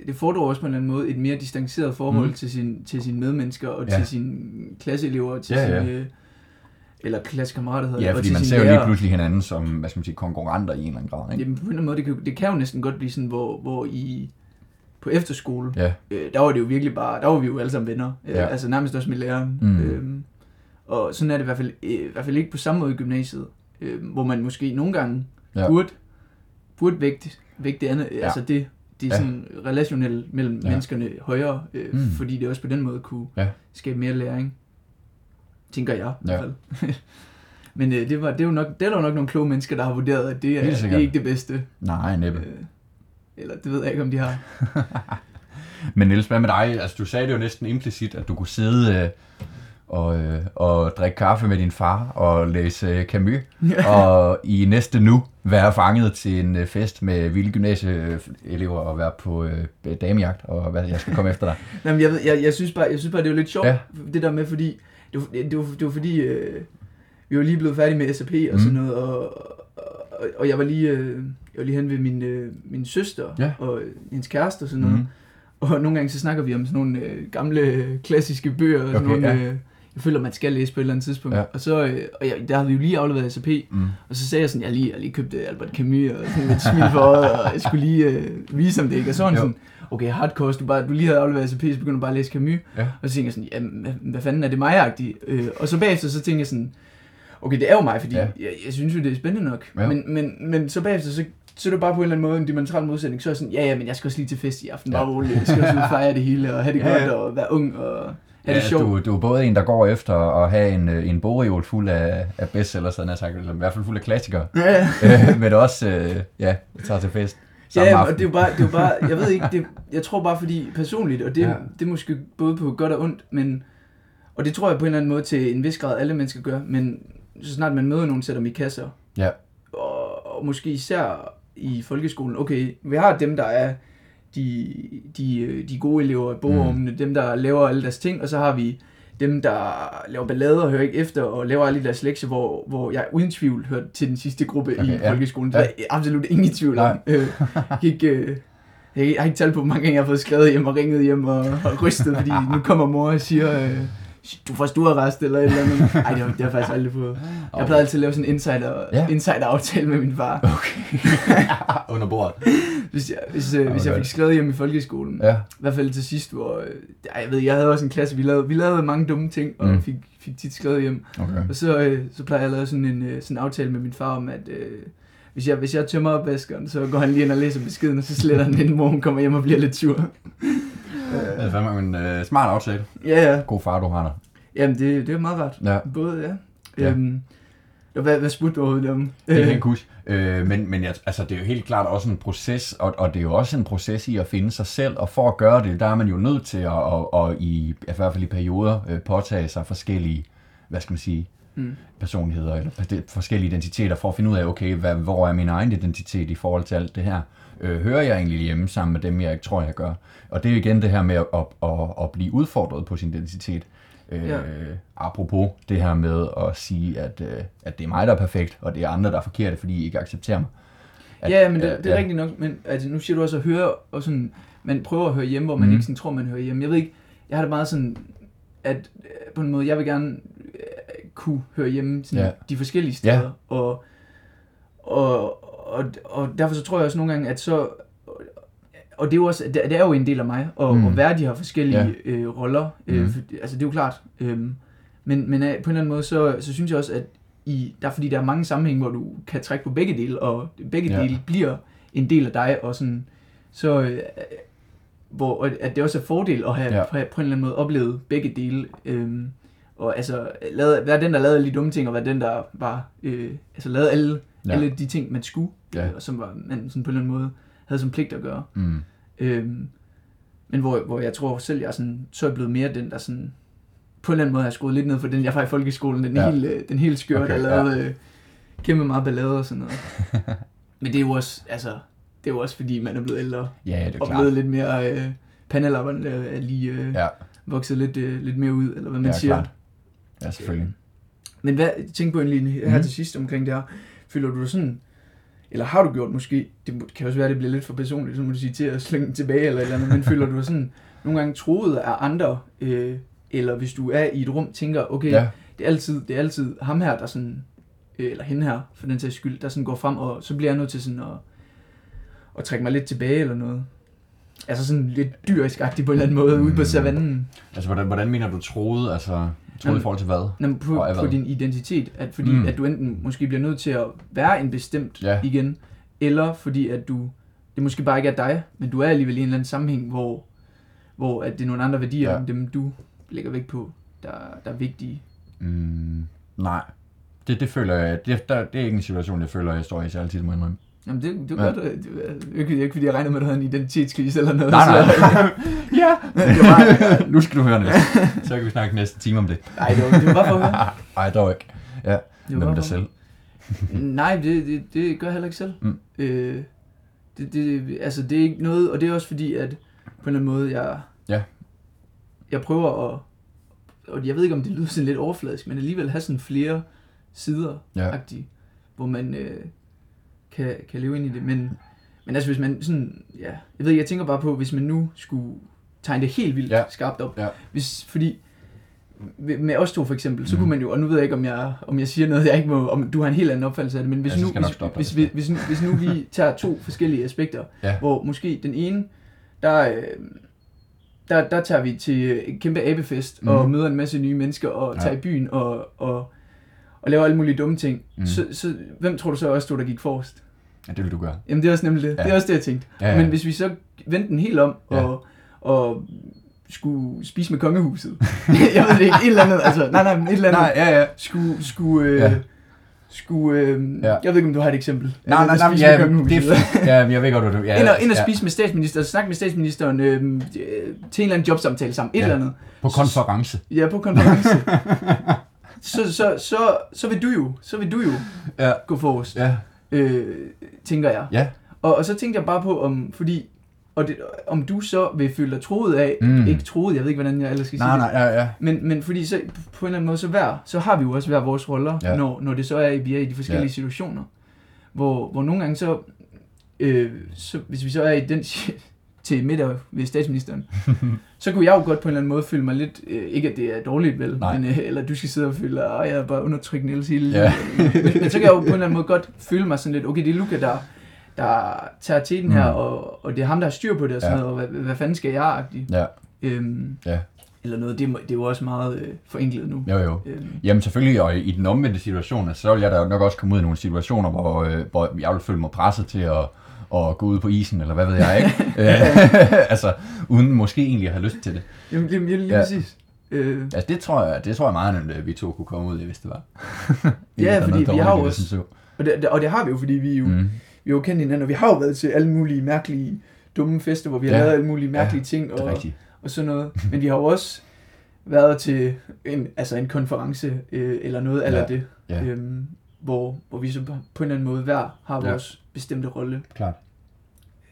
det fordrer også på en eller anden måde et mere distanceret forhold Mm. til, sin, til sine medmennesker og Ja. til sine klasseelever og til Ja, ja. sine... øh, Eller klassekammerater hedder Ja, fordi man ser jo lige pludselig hinanden som, hvad skal man sige, konkurrenter i en eller anden grad, ikke? Jamen på en eller anden måde, det kan, det kan jo næsten godt blive sådan, hvor, hvor i på efterskole, Ja, øh, der var det jo virkelig bare, der var vi jo alle sammen venner. Øh, Ja. Altså nærmest også med læreren. Mm. Øhm, og sådan er det i hvert fald, øh, i hvert fald ikke på samme måde i gymnasiet, øh, hvor man måske nogle gange Ja. burde, burde vægte, vægte det andet, Ja. altså det, det er Ja. sådan relationelt mellem Ja. menneskerne højere, øh, Mm. fordi det også på den måde kunne Ja. skabe mere læring. Tænker jeg i hvert fald. Men øh, det, var, det, er jo nok, det er der jo nok nogle kloge mennesker, der har vurderet, at det er, det er ikke det bedste. nej, næppe. Øh, eller det ved jeg ikke, om de har. Men Niels, hvad med dig? Altså, du sagde det jo næsten implicit, at du kunne sidde øh, og, øh, og drikke kaffe med din far og læse Camus, og i næste nu være fanget til en øh, fest med vilde gymnasieelever og være på øh, damejagt, og hvad, jeg skal komme efter dig. Jamen, jeg, ved, jeg, jeg, synes bare, jeg synes bare, det er lidt sjovt, Ja. det der med, fordi det var, det var, det var fordi, øh, vi var lige blevet færdige med SAP og Mm. sådan noget, og, og, og jeg var lige, øh, jeg var lige hen ved min, øh, min søster Ja. og hendes kæreste og sådan noget. Mhm. Og nogle gange så snakker vi om sådan nogle øh, gamle klassiske bøger, og sådan Okay, nogle, ja. øh, jeg føler, man skal læse på et eller andet tidspunkt. Ja. Og så, øh, og jeg, der havde vi jo lige afleveret SAP, Mm. og så sagde jeg sådan, jeg lige, jeg lige købte Albert Camus, og sådan lidt smil for øjet, og jeg skulle lige øh, vise ham det, ikke? Og så var han Jo. sådan, okay, hardcore, du, bare, du lige havde afleveret SAP, så begynder du bare at læse Camus. Ja. Og så tænkte jeg sådan, jamen, hvad, fanden er det mig-agtigt? Øh, og så bagefter, så tænkte jeg sådan, okay, det er jo mig, fordi Ja. ja. jeg, jeg, synes jo, det er spændende nok. Ja. Men, men, men så bagefter, så, så er det bare på en eller anden måde en dimensional modsætning. Så er jeg sådan, ja, ja, men jeg skal også lige til fest i aften, Ja. bare roligt. Jeg skal også fejre det hele, og have det Ja, godt, ja. og være ung, og Ja, det sjovt. du, du er både en, der går efter at have en, øh, en bogreol fuld af, af bestsellers, sådan sagt, eller i hvert fald fuld af klassikere, Ja, øh, men også, øh, ja, tager til fest Ja, og aften. det er jo bare, det er jo bare jeg ved ikke, det, jeg tror bare fordi personligt, og det, ja. det er måske både på godt og ondt, men, og det tror jeg på en eller anden måde til en vis grad alle mennesker gør, men så snart man møder nogen, sætter dem i kasser, Ja. og, og måske især i folkeskolen, okay, vi har dem, der er de, de, øh, de gode elever i bogrummene, mm. dem, der laver alle deres ting, og så har vi dem, der laver ballade og hører ikke efter, og laver alle deres lektier, hvor, hvor jeg uden tvivl hørte til den sidste gruppe Okay, i ja. folkeskolen. Det er jeg absolut ingen tvivl om. Øh, jeg, kan ikke, øh, jeg har ikke talt på, hvor mange gange jeg har fået skrevet hjem og ringet hjem og, og rystet, fordi nu kommer mor og siger, øh, du får stuerrest eller et eller andet. Ej, det har, det har jeg faktisk aldrig fået. Jeg plejede altid at lave sådan en insider, Ja. ja. insider aftale med min far. Okay. Under bordet. Hvis jeg, hvis, øh, hvis jeg fik skrevet hjem i folkeskolen. Ja. I hvert fald til sidst, hvor... Øh, jeg ved, jeg havde også en klasse, vi lavede, vi lavede mange dumme ting, og Mm. fik, fik tit skrevet hjem. Okay. Og så, øh, så plejer jeg at lave sådan en øh, sådan en aftale med min far om, at øh, hvis, jeg, hvis jeg tømmer opvaskeren, så går han lige ind og læser beskeden, og så sletter han den, hvor hun kommer hjem og bliver lidt sur. Det er fandme en øh, smart aftale. Ja, ja. God far, du har der. Jamen, det, det er meget rart. Ja. Både, ja. Ja. Øhm, hvad, hvad spurgte du overhovedet om? Det kan jeg huske. Øh, men men jeg, altså, det er jo helt klart også en proces, og, og det er jo også en proces i at finde sig selv, og for at gøre det, der er man jo nødt til at, og, og i, i hvert fald i perioder, øh, påtage sig forskellige, hvad skal man sige, Mm. personligheder, eller forskellige identiteter, for at finde ud af, okay, hvad, hvor er min egen identitet i forhold til alt det her? Øh, hører jeg egentlig hjemme sammen med dem, jeg ikke tror, jeg gør? Og det er jo igen det her med at, at, at, at blive udfordret på sin identitet. Øh, Ja. Apropos det her med at sige, at, øh, at det er mig, der er perfekt, og det er andre, der er forkerte, fordi I ikke accepterer mig. At, ja, men det, det er ja, rigtigt nok, men altså, nu siger du også at høre, og sådan, man prøver at høre hjemme, hvor man mm. ikke sådan tror, man hører hjemme. Jeg ved ikke, jeg har det meget sådan, at øh, på en måde, jeg vil gerne øh, kunne høre hjemme sådan, Ja. ja. de forskellige Ja. steder, og, og, og, og derfor så tror jeg også nogle gange, at så, og det er jo også, det, det er jo en del af mig, at, Mm. at være de her forskellige Ja. øh, roller. Øh, Mm. for, altså det er jo klart. Øhm, men, men øh, på en eller anden måde, så, så synes jeg også, at i, der er fordi, der er mange sammenhænge, hvor du kan trække på begge dele, og begge Ja. dele bliver en del af dig, og sådan, så øh, hvor og at det også er fordel at have Ja. på, på en eller anden måde oplevet begge dele. Øhm, og altså, lavet, være den, der lavede alle de dumme ting, og være den, der var, øh, altså lavede alle, Ja. ja. alle de ting, man skulle, Ja. og som var, man sådan på en eller anden måde havde som pligt at gøre. Mm. Øhm, men hvor, hvor jeg tror selv, jeg sådan, så er blevet mere den, der sådan, på en eller anden måde har skruet lidt ned for den, jeg var i folkeskolen, den Ja. ja. helt, øh, den helt skørt, Okay, der lavede øh, kæmpe meget ballade og sådan noget. men det er jo også, altså, det er jo også fordi, man er blevet ældre, Ja, det er og klart. blevet lidt mere, øh, pandelapperne øh, er lige øh, ja. Ja, vokset lidt, øh, lidt mere ud, eller hvad man ja, siger. klart. Ja, selvfølgelig. Men hvad, tænk på egentlig her Mhm. til sidst omkring det her. Føler du dig sådan, eller har du gjort måske, det kan også være, at det bliver lidt for personligt, så må du sige til at slænge den tilbage eller et eller andet, men føler du dig sådan nogle gange troet af andre, øh, eller hvis du er i et rum, tænker, okay, Ja, det, er altid, det er altid ham her, der sådan, øh, eller hende her, for den sags skyld, der sådan går frem, og så bliver jeg nødt til sådan at, at trække mig lidt tilbage eller noget. Altså sådan lidt dyrisk-agtigt på en eller anden måde, ude på Mm. savannen. altså hvordan, hvordan mener du troede, altså troede i Jamen, forhold til hvad? Nå, men på, på din identitet, at fordi Mm. mm. at du enten måske bliver nødt til at være en bestemt Ja. igen, eller fordi at du, det måske bare ikke er dig, men du er alligevel i en eller anden sammenhæng, hvor, hvor at det er nogle andre værdier, Ja. end dem du lægger vægt på, der, der er vigtige. Mm, nej. Det, det føler jeg, det, der, det er ikke en situation, jeg føler, jeg står i særlig tit, må jeg. Jamen det, det Ja. er godt, det er ikke, ikke fordi jeg regner med, at du havde en identitetskrise eller noget. Nej, nej. Så, ja, det var bare, nu skal du høre det. Så kan vi snakke næste time om det. nej, det var, det var bare for at høre. Ej, dog ikke. Ja, Det var dig selv. Nej, det, det, det gør jeg heller ikke selv. Mm. Øh, det, det, altså, det er ikke noget, og det er også fordi, at på en eller anden måde, jeg, Ja. jeg prøver at, og jeg ved ikke, om det lyder sådan lidt overfladisk, men alligevel have sådan flere sider, Ja. hvor man øh, kan, kan leve ind i det. Men, men altså, hvis man sådan, ja, jeg ved jeg tænker bare på, hvis man nu skulle tegne det helt vildt Ja. skarpt op, Ja. hvis, fordi med os to for eksempel, så Mhm. kunne man jo, og nu ved jeg ikke, om jeg, om jeg siger noget, jeg ikke må, om du har en helt anden opfattelse af det, men hvis, Ja, nu, hvis, dig, hvis, hvis hvis, hvis, hvis, nu vi tager to forskellige aspekter, Ja. hvor måske den ene, der, øh, der, der tager vi til kæmpe abefest, mm. og Mhm. møder en masse nye mennesker, og Ja. tager i byen, og, og, og laver alle mulige dumme ting, Mhm. så, så hvem tror du så også stod, der gik forrest? Ja, det vil du gøre. Jamen det er også nemlig det, Ja. det er også det, jeg tænkte. Ja, ja. Men hvis vi så vendte den helt om, Ja. og, og skulle spise med kongehuset. jeg ved det ikke, et eller andet, altså, nej, nej, men et eller andet. Nej, ja, ja. Skulle, skulle, øh, Ja. skulle, øh, Ja. jeg ved ikke, om du har et eksempel. Nej, nej, At nej, spise ja, det er fint. Ja, jeg ved godt, du... Ja, ind og, ind og ja. spise med statsministeren, snakke med statsministeren øh, øh, til en eller anden jobsamtale sammen, et Ja. eller andet. På konference. Ja, på konference. så, så, så, så vil du jo, så vil du jo Ja. gå forrest, Ja. øh, tænker jeg. Ja. Og, og så tænkte jeg bare på, om, fordi, og det, om du så vil føle dig troet af, Mm. ikke troet, jeg ved ikke, hvordan jeg ellers skal Nej, sige det. nej, ja, ja. Men, men fordi så, på en eller anden måde, så, hver, så har vi jo også hver vores roller, Ja. når, når det så er, vi er i de forskellige ja. situationer. Hvor, hvor nogle gange så, øh, så, hvis vi så er i den til middag ved statsministeren, så kunne jeg jo godt på en eller anden måde føle mig lidt, øh, ikke at det er dårligt vel, Nej. men, øh, eller du skal sidde og føle, at jeg er bare undertrykt Niels hele Ja. men, men, så kan jeg jo på en eller anden måde godt føle mig sådan lidt, okay, det er Luca, der, der tager til den her, Mm. og, og det er ham, der har styr på det og sådan Ja. noget, og hvad, hvad fanden skal jeg, agtig. Ja, Øhm, Ja. Eller noget, det, det er jo også meget øh, forenklet nu. jo, jo. Øhm, Jamen selvfølgelig, og i den omvendte situation, altså, så vil jeg da nok også komme ud i nogle situationer, hvor, øh, hvor jeg vil føle mig presset til at, at gå ud på isen, eller hvad ved jeg, ikke? Øh, altså, uden måske egentlig at have lyst til det. jamen, lige, lige, lige Ja. præcis. Øh, Altså, det tror jeg, det tror jeg meget, nemt, at vi to kunne komme ud i, hvis det var. Ja, fordi vi har jo det, også- og, det, og det har vi jo, fordi vi jo, mm. Vi har jo kendt hinanden, og vi har jo været til alle mulige mærkelige, dumme fester, hvor vi har Ja. lavet alle mulige mærkelige Ja, ting og, rigtigt. og sådan noget. Men vi har jo også været til en, altså en konference øh, eller noget eller Ja. det, Ja. øhm, hvor, hvor vi så på på en eller anden måde hver har Ja. vores bestemte rolle. Klart.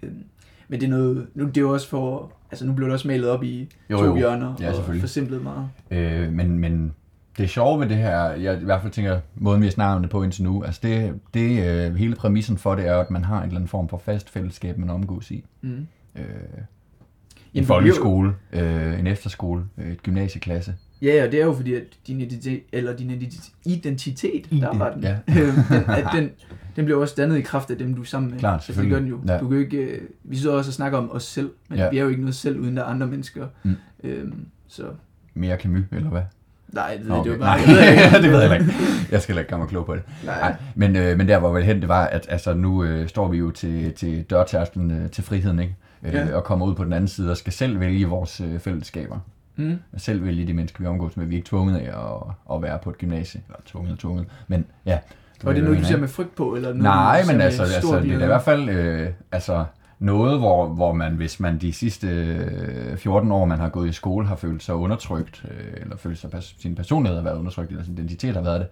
Øhm, men det er noget, nu det er også for, altså nu blev det også malet op i Jo, to jo. hjørner Ja, og forsimplet meget. Øh, men, men det sjove ved det her, jeg i hvert fald tænker, måden vi har snakket om det på indtil nu, altså det, det øh, hele præmissen for det er, at man har en eller anden form for fast fællesskab, man omgås i. Mm. Øh, en folkeskole, øh, en efterskole, øh, et gymnasieklasse. Ja, og det er jo fordi, at din identitet, eller din identi- identitet, der var den, ja. øh, den, at den, den bliver også dannet i kraft af dem, du er sammen med. Klart, altså, det gør den jo. Ja. Du kan ikke, øh, vi sidder også og snakker om os selv, men Ja. vi er jo ikke noget selv, uden der er andre mennesker. Mm. Øhm, så Mere Camus, eller hvad? nej, det, Nå, det var okay. bare... Nej, det ved jeg ikke. Jeg skal ikke gøre mig klog på det. Nej. Nej, men, øh, men der var vel hen, det var, at altså, nu øh, står vi jo til, til dørtærsklen øh, til friheden, ikke? Øh, Ja. Og kommer ud på den anden side og skal selv vælge vores øh, fællesskaber. Mm. Selv vælge de mennesker, vi omgås med. Vi er ikke tvunget af at, at være på et gymnasie. Eller tvunget og tvunget. Men ja. Og det er noget, du ser med frygt på, eller noget, Nej, men altså, altså det er i hvert fald øh, altså, noget, hvor, hvor man, hvis man de sidste øh, 14 år, man har gået i skole, har følt sig undertrykt, øh, eller følt sig, pers- sin personlighed har været undertrykt, eller sin identitet har været det,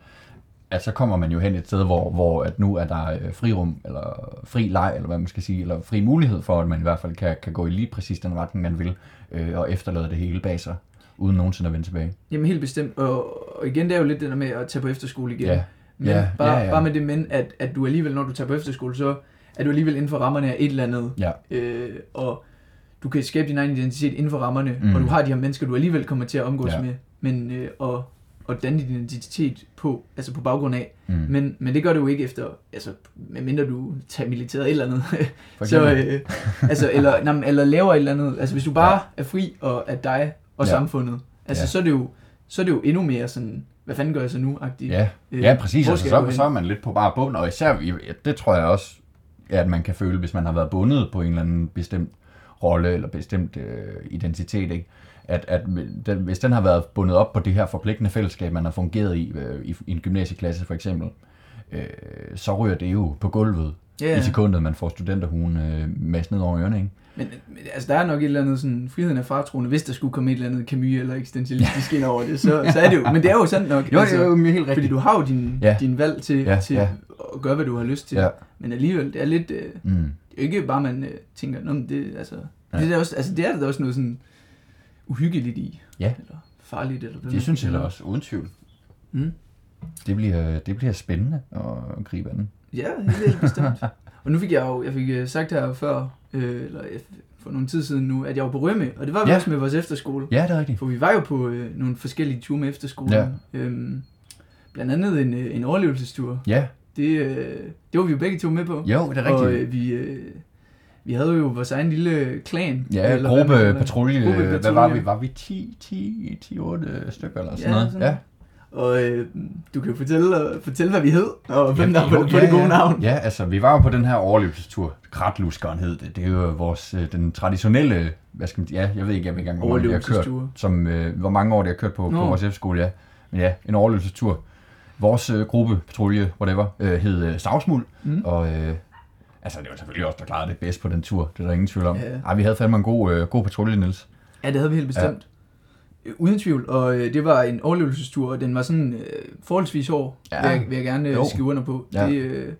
at så kommer man jo hen et sted, hvor, hvor at nu er der øh, frirum, eller fri leg, eller hvad man skal sige, eller fri mulighed for, at man i hvert fald kan, kan gå i lige præcis den retning, man vil, øh, og efterlade det hele bag sig, uden nogensinde at vende tilbage. Jamen helt bestemt, og, og igen, det er jo lidt det der med at tage på efterskole igen. Ja. Men Ja, bare, ja, ja. bare med det men, at, at du alligevel, når du tager på efterskole, så er du alligevel inden for rammerne af et eller andet. Ja. Øh, og du kan skabe din egen identitet inden for rammerne, Mm. mm. og du har de her mennesker, du alligevel kommer til at omgås Ja. med. Men, øh, og, og danne din identitet på, altså på baggrund af. Mm. Men, men det gør du jo ikke efter, altså medmindre du tager militæret eller andet. Så, øh, altså, eller, nej, eller laver et eller andet. Altså hvis du bare ja. er fri og er dig og Ja. samfundet, altså Ja. så, er det jo, så er det jo endnu mere sådan, hvad fanden gør jeg så nu-agtigt. Ja, Øh, ja præcis. hvor Altså, så, så er man lidt på bare bund, og især, det tror jeg også, at man kan føle, hvis man har været bundet på en eller anden bestemt rolle eller bestemt øh, identitet, ikke? At, at den, hvis den har været bundet op på det her forpligtende fællesskab, man har fungeret i, øh, i, i en gymnasieklasse for eksempel, øh, så ryger det jo på gulvet Ja, i sekundet, man får studenterhuen øh, masset ned over ørerne, ikke? Men, men altså, der er nok et eller andet sådan, friheden af fartroende, hvis der skulle komme et eller andet Camus eller eksistentialistisk ind over det, så, så er det jo, men det er jo sandt nok. Jo, altså, jo, jo, helt Fordi rigtigt. du har jo din, Ja. din valg til, Ja, til ja. at gøre, hvad du har lyst til. Ja. Men alligevel, det er lidt, øh, det Mm. er ikke bare, man øh, tænker, Nå, men det, altså, Ja. det, er også, altså, det er der også noget sådan uhyggeligt i. Ja. Eller farligt, eller hvad Det synes jeg også, uden tvivl. Mm. Det bliver, det bliver spændende at gribe an. Ja, er bestemt. Og nu fik jeg jo, jeg fik øh, sagt her før, øh, eller øh, for nogle tid siden nu, at jeg var på Rømø, og det var vi Ja. også med vores efterskole. Ja, det er rigtigt. For vi var jo på øh, nogle forskellige ture med efterskolen. Ja. Øhm, blandt andet en, øh, en overlevelsestur. Ja, Det, øh, det var vi jo begge to med på. jo, det er og rigtigt. øh, vi, øh, vi havde jo vores egen lille klan. Ja, eller hvad man gruppe patrulje. Hvad var vi? Var vi 10, 10, 10 8 stykker eller sådan Ja, noget? sådan. Og øh, du kan jo fortælle, øh, fortælle, hvad vi hed, og hvem der var på det gode navn. Ja, altså vi var jo på den her overlevelsestur. Kratluskeren hed det. Det er jo vores, øh, den traditionelle, hvad skal man ja, jeg ved ikke, jeg ved ikke engang, hvor mange vi har kørt. Som, øh, hvor mange år det har kørt på, på Nå. vores efterskole, ja. Men ja, en overlevelsestur. Vores øh, gruppe, patrulje, whatever, øh, hed øh, Savsmuld. Mm. Og øh, altså, det var selvfølgelig også der klarede det bedst på den tur. Det er der ingen tvivl om. Ja. Ej, vi havde fandme en god, øh, god patrulje, Niels. Ja, det havde vi helt bestemt. Ja. Uden tvivl, og øh, det var en overlevelsestur, og den var sådan øh, forholdsvis hård, Ja. vil, jeg, vil jeg gerne øh, skrive under på. Ja. Det, øh,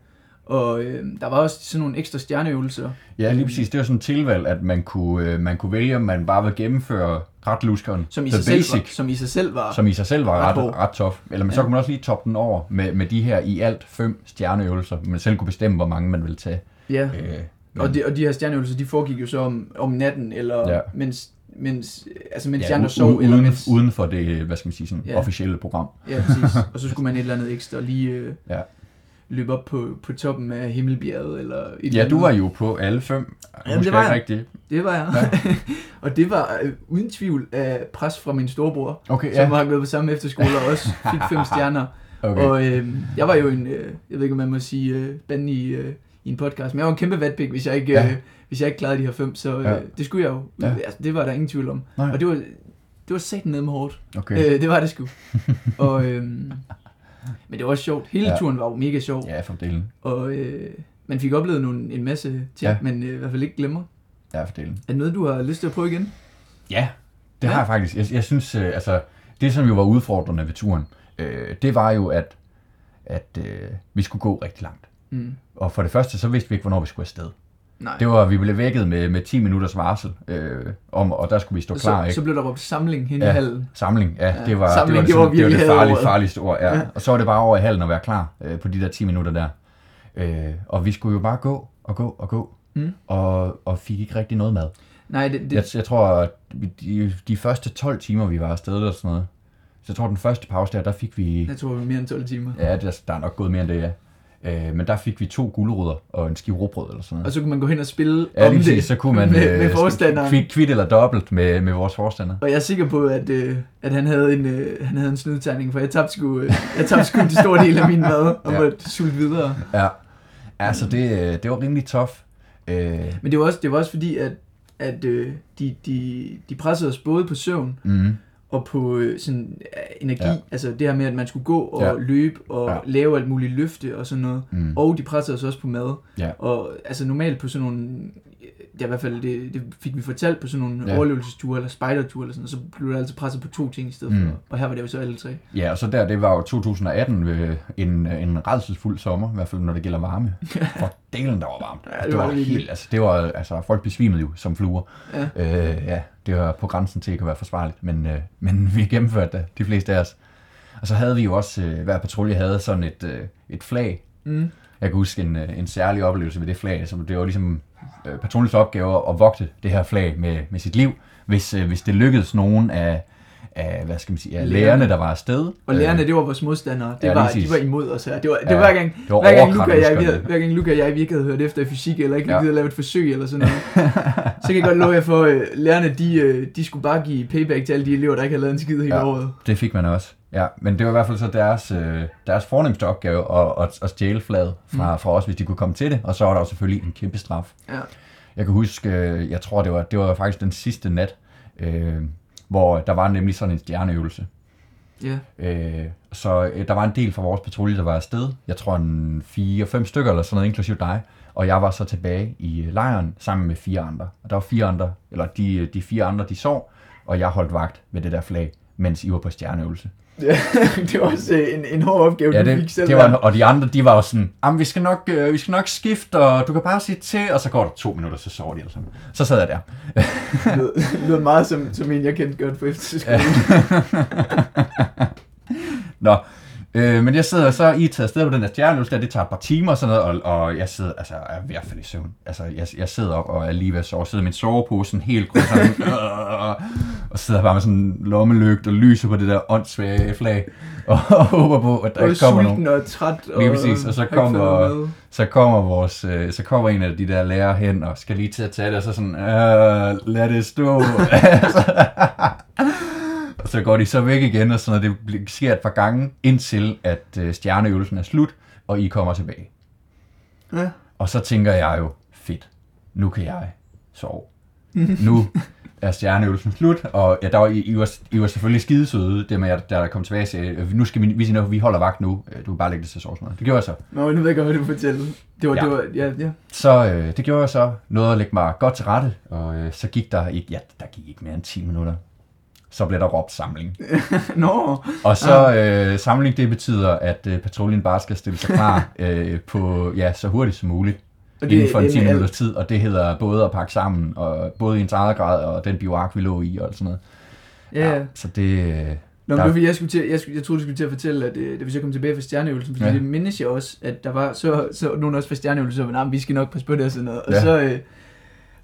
og øh, der var også sådan nogle ekstra stjerneøvelser. Ja, lige præcis. Det var sådan et tilvalg, at man kunne, øh, man kunne vælge, om man bare vil gennemføre kratluskeren. Som i, sig selv basic, var, som i sig selv var. som i sig selv var ret ret, ret tof. Eller men så Ja. kunne man også lige toppe den over med, med de her i alt fem stjerneøvelser. Man selv kunne bestemme, hvor mange man ville tage. Ja. Øh, men- Og de, og de her stjerneøvelser, de foregik jo så om, om natten, eller Ja. mens, mens, altså mens ja, de andre sov, u- eller uden, mens... uden for det, hvad skal man sige, sådan Ja. officielle program. Ja, præcis. Og så skulle man et eller andet ekstra lige øh, Ja. løbe op på, på toppen af Himmelbjerget, eller et eller Ja, andet. du var jo på alle fem. Jamen, det var jeg rigtigt. Det var jeg. Ja. og det var øh, uden tvivl af pres fra min storebror, Okay, som ja. var gået på samme efterskole og også fik fem stjerner. Okay. Og øh, jeg var jo en, øh, jeg ved ikke om man må sige øh, bande i, øh, i en podcast, men jeg var en kæmpe vatpik, hvis jeg ikke, Ja. øh, hvis jeg ikke klarede de her fem, så øh, Ja. det skulle jeg jo. Ja. Altså, det var der ingen tvivl om. Nej. Og det var, det var satan ned med hårdt. okay. Øh, det var det sgu. og, øh, men det var også sjovt. Hele Ja. turen var jo mega sjov. Ja, for delen. Og øh, man fik oplevet nogle, en masse ting, Ja. men øh, i hvert fald ikke glemmer. Ja, for delen. Er det noget, du har lyst til at prøve igen? Ja, det Ja. har jeg faktisk. Jeg, jeg synes, øh, altså, det som jo var udfordrende ved turen, øh, det var jo, at, at øh, vi skulle gå rigtig langt. Mm. Og for det første, så vidste vi ikke, hvornår vi skulle afsted. Nej. Det var, vi blev vækket med, med 10 minutters varsel, øh, om, og der skulle vi stå klar, så, ikke? så blev der råbt samling hen Ja. i hallen. Samling, ja, Ja, det var samling, det, det var, det, det, var virkelig det farlige, farligste ord, ja. Ja. Og så var det bare over i hallen at være klar øh, på de der 10 minutter der. Øh, og vi skulle jo bare gå og gå og gå, Mm. og, og fik ikke rigtig noget mad. Nej, det, det, Jeg, jeg tror, at vi- de, de første 12 timer, vi var afsted eller sådan noget, Så jeg tror, den første pause der, der fik vi... Jeg tror, det var mere end 12 timer. Ja, der, der er nok gået mere end det, ja. Øh, men der fik vi to gulerødder og en skive råbrød eller sådan noget. Og så kunne man gå hen og spille Ja, om det præcis, så kunne man med, med øh, forstanderen. Kvit, kvit eller dobbelt med, med vores forstander. Og jeg er sikker på, at, øh, at han, havde en, øh, han havde en snydterning, for jeg tabte sgu, øh, jeg tabte sgu en stor del af min mad, og Ja. måtte sulte videre. Ja. Altså, det, det var rimelig tough. Øh, Men det var også, det var også fordi, at, at øh, de, de, de pressede os både på søvn mm, og på øh, sådan, øh, energi. Ja. Altså det her med, at man skulle gå og Ja. løbe og ja. lave alt muligt løfte og sådan noget. mm. Og de pressede os også på mad. Ja. Og altså normalt på sådan nogle, ja i hvert fald det, det fik vi fortalt på sådan nogle Ja. overlevelsesture eller spejderture eller sådan noget, så blev der altid presset på to ting i stedet Mm. mm. for. Og her var det jo så alle tre. Ja, og så der, det var jo 2018, ved en, en redselsfuld sommer, i hvert fald når det gælder varme. For delen, der var varmt. Ja, det, det var helt, altså, det var, altså, folk besvimede jo som fluer. Ja. Øh, ja, det var på grænsen til at være forsvarligt, men, øh, men vi gennemførte det, de fleste af os. Og så havde vi jo også, øh, hver patrulje havde sådan et, øh, et flag. Mm. Jeg kan huske en, øh, en særlig oplevelse ved det flag, så det var ligesom øh, patruljens opgave at vogte det her flag med, med sit liv, hvis, øh, hvis det lykkedes nogen af, af, hvad skal man sige, af Lærerne. lærerne, der var afsted. Og lærerne, det var vores modstandere. Det Ja, var, de var imod os her. Det var, det Ja, var hver gang, det var hver gang, Luca og jeg, vi havde, hver gang Luca og jeg, vi ikke havde hørt efter i fysik, eller ikke Ja. ja. givet at lave et forsøg eller sådan noget. så kan jeg godt love jer for, at lærerne, de, øh, de skulle bare give payback til alle de elever, der ikke havde lavet en skid hele Ja. året. Det fik man også. Ja, men det var i hvert fald så deres, øh, deres fornemmeste opgave at, at, at stjæle flaget fra, Mm. fra os, hvis de kunne komme til det. Og så var der jo selvfølgelig en kæmpe straf. Ja. Jeg kan huske, øh, jeg tror det var, det var faktisk den sidste nat, øh, hvor der var nemlig sådan en stjerneøvelse. Ja. Øh, så øh, der var en del fra vores patrulje, der var afsted. Jeg tror en fire, fem stykker eller sådan noget, inklusive dig. Og jeg var så tilbage i øh, lejren sammen med fire andre. Og der var fire andre, eller de, de fire andre, de sov, og jeg holdt vagt med det der flag, mens I var på stjerneøvelse. Ja. det var også øh, en, en hård opgave, Ja, du det, fik selv. det var, og de andre, de var jo sådan, vi skal nok, øh, vi skal nok skifte, og du kan bare sige til, og så går der to minutter, så sover de alle sammen. Så sad jeg der. det lød, lød meget som, som en, jeg kendte godt på efterskole. Nå, øh, men jeg sidder så i taget afsted på den der stjerneøvelse der, det tager et par timer og sådan noget, og, og jeg sidder, altså, jeg er ved at falde i søvn. Altså, jeg, jeg sidder op og er lige ved at sove, sidder i min sovepose, sådan helt grøn, sådan, øh, og sidder bare med sådan en lommelygte og lyser på det der åndssvage flag, og, og håber på, at der Og ikke kommer nogen. sulten og træt. Og Lige præcis, og så kommer-. Så kommer vores, øh, så kommer en af de der lærere hen og skal lige til at tage det, og så sådan, øh, lad det stå. og så går de så væk igen, og sådan, og det sker et par gange, indtil at øh, stjerneøvelsen er slut, og I kommer tilbage. Ja. Og så tænker jeg jo, fedt, nu kan jeg sove. nu er stjerneøvelsen slut, og ja, der var, I, I, var, I var selvfølgelig skidesøde, det med, at der kom tilbage og sagde, "Øh, nu skal vi, vi, siger, vi holder vagt nu, Øh, du kan bare lægge det til sove. sådan noget. Det gjorde jeg så. Nå, nu ved jeg godt, hvad du fortæller. Det var, Ja. det var, ja, ja. Så øh, det gjorde jeg så, nåede at lægge mig godt til rette, og øh, så gik der ikke, ja, der gik ikke mere end 10 minutter. Så blev der råbt samling. Nå, Og så øh, samling, det betyder, at øh, patruljen bare skal stille sig klar øh, på, ja, så hurtigt som muligt. Og inden for en det 10 med minutters tid, og det hedder både at pakke sammen, og både i ens eget grad, og den bioark, vi lå i, og sådan noget. Ja, ja. Så det, øh, Nå, men Der- jeg, skulle til, jeg, skulle, jeg troede, du skulle til at fortælle, at øh, da vi så kom tilbage fra stjerneøvelsen, fordi ja. det mindes jeg også, at der var så, så nogen også fra stjerneøvelsen, så var, nah, vi skal nok passe på det og sådan noget. Og Ja. så, øh,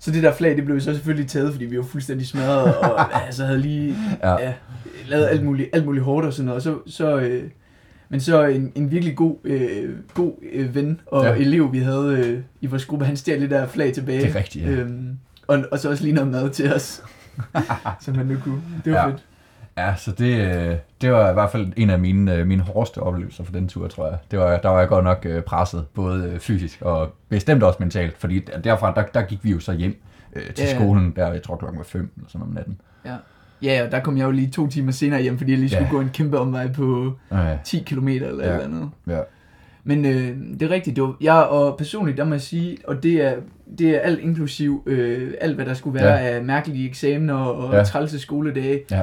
så det der flag, det blev så selvfølgelig taget, fordi vi var fuldstændig smadret, og altså, havde lige Ja. ja. Lavet alt muligt, alt muligt hårdt og sådan noget. Og så, så, øh, men så en, en virkelig god, øh, god øh, ven og Ja. elev, vi havde øh, i vores gruppe, han stjal det der flag tilbage. det er rigtigt, ja. Øhm, og, og så også lige noget mad til os, som han nu kunne. Det var ja. fedt. Ja, så det, øh, det var i hvert fald en af mine, øh, mine hårdeste oplevelser for den tur, tror jeg. Det var, der var jeg godt nok øh, presset, både fysisk og bestemt også mentalt, fordi derfra, der, der gik vi jo så hjem øh, til Ja, skolen, der jeg tror klokken var fem eller sådan om natten. Ja. Ja, og der kom jeg jo lige to timer senere hjem, fordi jeg lige skulle Ja. gå en kæmpe omvej på Ja, 10 km eller Ja. eller andet. ja. Men øh, det er rigtigt, det var, jeg og personligt, der må jeg sige, og det er, det er alt inklusiv, øh, alt hvad der skulle være Ja. af mærkelige eksamener og ja. trælse skoledage. Ja.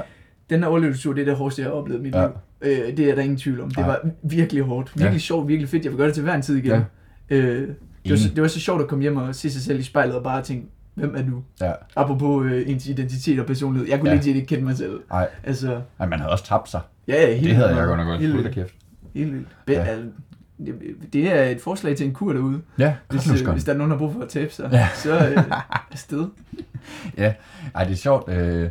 Den her overlevelsestur, det er det hårdeste, jeg har oplevet i mit Ja. ja. liv. Øh, det er der ingen tvivl om. Det Nej. var virkelig hårdt, virkelig Ja. sjovt, virkelig fedt. Jeg vil gøre det til hver en tid igen. Ja. Øh, det, var, så- det var så sjovt at komme hjem og se sig selv i spejlet og bare tænke, hvem er du? Ja. Apropos øh, ens identitet og personlighed. Jeg kunne Ja. ja. ikke kende mig selv. Ej, Altså, ej, man havde også tabt sig. ja, ja, helt Det havde jeg godt nok godt. Helt kæft. Helt vildt. Ja. ja. det, er et forslag til en kur derude. Ja, Hvis, øh, hvis der er nogen, der har brug for at tabe sig, Ja. ja. så øh, afsted. Ej, det er sjovt. Øh,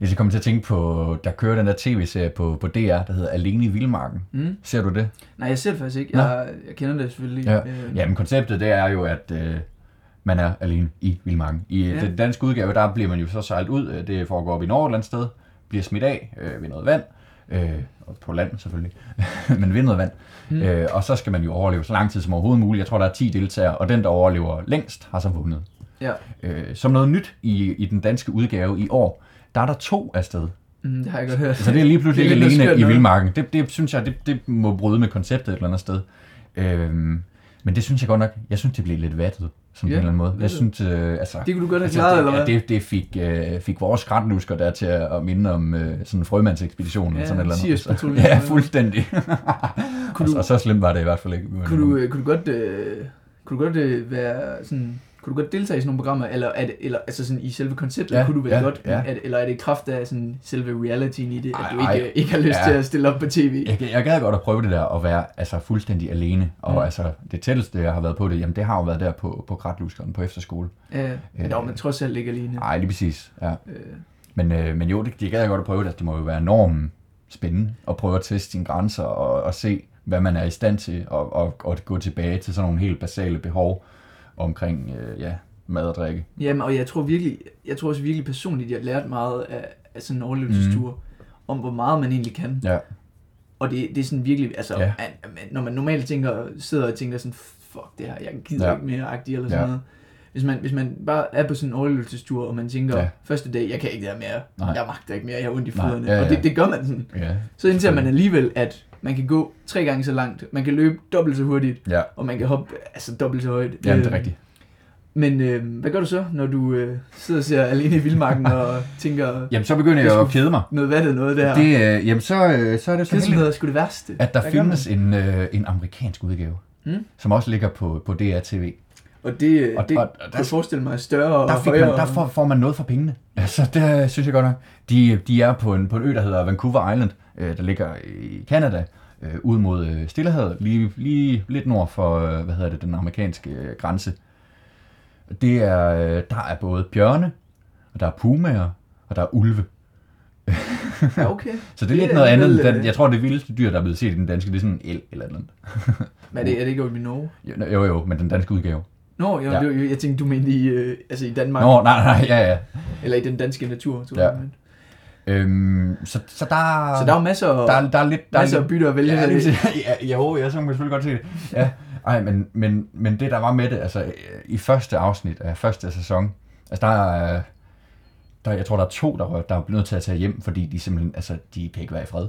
Jeg skal komme til at tænke på, der kører den der tv-serie på, på DR, der hedder Alene i Vildmarken. Mm. Ser du det? Nej, jeg ser det faktisk ikke. Jeg, jeg kender det selvfølgelig. Ja. Øh, Jamen konceptet det er jo, at øh, man er alene i Vildmarken. I Ja. ja. den danske udgave, der bliver man jo så sejlet ud. Øh, Det foregår op i Norge et eller andet sted. Bliver smidt af øh, ved noget vand. Øh, og på land selvfølgelig. Men ved noget vand. Mm. Øh, og så skal man jo overleve så lang tid som overhovedet muligt. Jeg tror, der er 10 deltagere, og den, der overlever længst, har så vundet. Ja. Øh, som noget nyt i, i den danske udgave i år, der er der to afsted. Mm, det har jeg godt hørt. Så det er lige pludselig Det er alene i vildmarken. Det, det synes jeg, det, det må bryde med konceptet et eller andet sted. Øhm, men det synes jeg godt nok, jeg synes, det blev lidt vattet, sådan Ja, på en eller anden måde. Jeg synes, øh, altså... Det kunne du godt have altså, klaret, det, eller hvad? Ja, det, det fik, øh, fik vores skrætlusker der til at, minde om øh, sådan en frømandsekspedition eller Ja, sådan et eller andet. Sirius-patruljen. ja, fuldstændig. Kunne og, du- og så slemt var det i hvert fald ikke. Kunne du, øh, kunne du godt, øh, kunne du godt øh, være sådan, kunne du godt deltage i sådan nogle programmer, eller, er det, eller altså sådan i selve konceptet, Ja, kunne du vel ja, godt, ja. er, eller er det i kraft af sådan selve realityen i det, at Ej, du ikke, ej. ikke har lyst Ja. til at stille op på tv? Jeg, jeg gad godt at prøve det der, at være altså, fuldstændig alene. Og Mm. altså, det tætteste, jeg har været på det, jamen det har jo været der på, på kratluskeren på efterskole. Ja, men der var man trods alt ikke alene. Nej, lige præcis. Ja. Øh, Men, øh, men jo, det, det gad jeg godt at prøve det. Altså, Det må jo være enormt spændende at prøve at teste sine grænser og, og se, hvad man er i stand til, og, og, og gå tilbage til sådan nogle helt basale behov omkring øh, ja, mad og drikke. Jamen, og jeg tror virkelig, jeg tror også virkelig personligt, jeg har lært meget af, af sådan en overlevelsestur, mm. om hvor meget man egentlig kan. Ja, Og det, det er sådan virkelig, altså, Ja. når man normalt tænker, sidder og tænker sådan, fuck det her, jeg gider Ja. ikke mere agtigt eller sådan Ja. noget. Hvis man, hvis man bare er på sådan en overlevelsestur, og man tænker, Ja. første dag, jeg kan ikke det her mere, Nej. jeg magter ikke mere, jeg har ondt i fødderne. ja, ja. Og det, det gør man sådan. ja, Så indser man alligevel, at man kan gå tre gange så langt, man kan løbe dobbelt så hurtigt, ja. og man kan hoppe altså dobbelt så højt. Jamen, det er Øh, rigtigt. Men øh, hvad gør du så, når du øh, sidder og ser alene i vildmarken og tænker, Jamen, så begynder jeg at kede mig. noget vattet noget der? Det, øh, jamen, så, øh, så er det så heldigt, Kedsomhed er sgu det værste. at der Hvad findes en, øh, en amerikansk udgave, Mm. som også ligger på, på DR-TV. Og det, øh, Og- det og- og der- forestille mig større og Der, fik højere. man, der får, får man noget for pengene. Altså, det synes jeg godt nok. De, de er på en, på en ø, der hedder Vancouver Island, øh, der ligger i Canada, øh, ud mod øh, Stillehavet, lige, lige lidt nord for, øh, hvad hedder det, den amerikanske øh, grænse. Det er, øh, der er både bjørne, og der er pumaer, og der er ulve. Ja, okay. Så det er lidt Det noget er andet. vel, Den, jeg tror, det vildeste dyr, der er blevet set i den danske, det er sådan en el eller noget. Men er det, er det ikke oppe i Norge? Jo, jo, jo, men den danske udgave. Nå, jo, Ja. jeg, jeg tænkte, du mente i, øh, altså i Danmark, Nå, nej, nej, ja, ja. eller i den danske natur. Tror Ja. jeg, men. Øhm, så, så der, Så der er jo masser, der, er- der er lidt... Der er masser lidt, af bytter at vælge Ja, ja, jo, ja, så kan man selvfølgelig godt se det. Ja, ej, men, men, men det der var med det, altså i første afsnit af første sæson, altså der er, der, jeg tror der er to, der, der er nødt til at tage hjem, fordi de simpelthen, altså de kan ikke være i fred.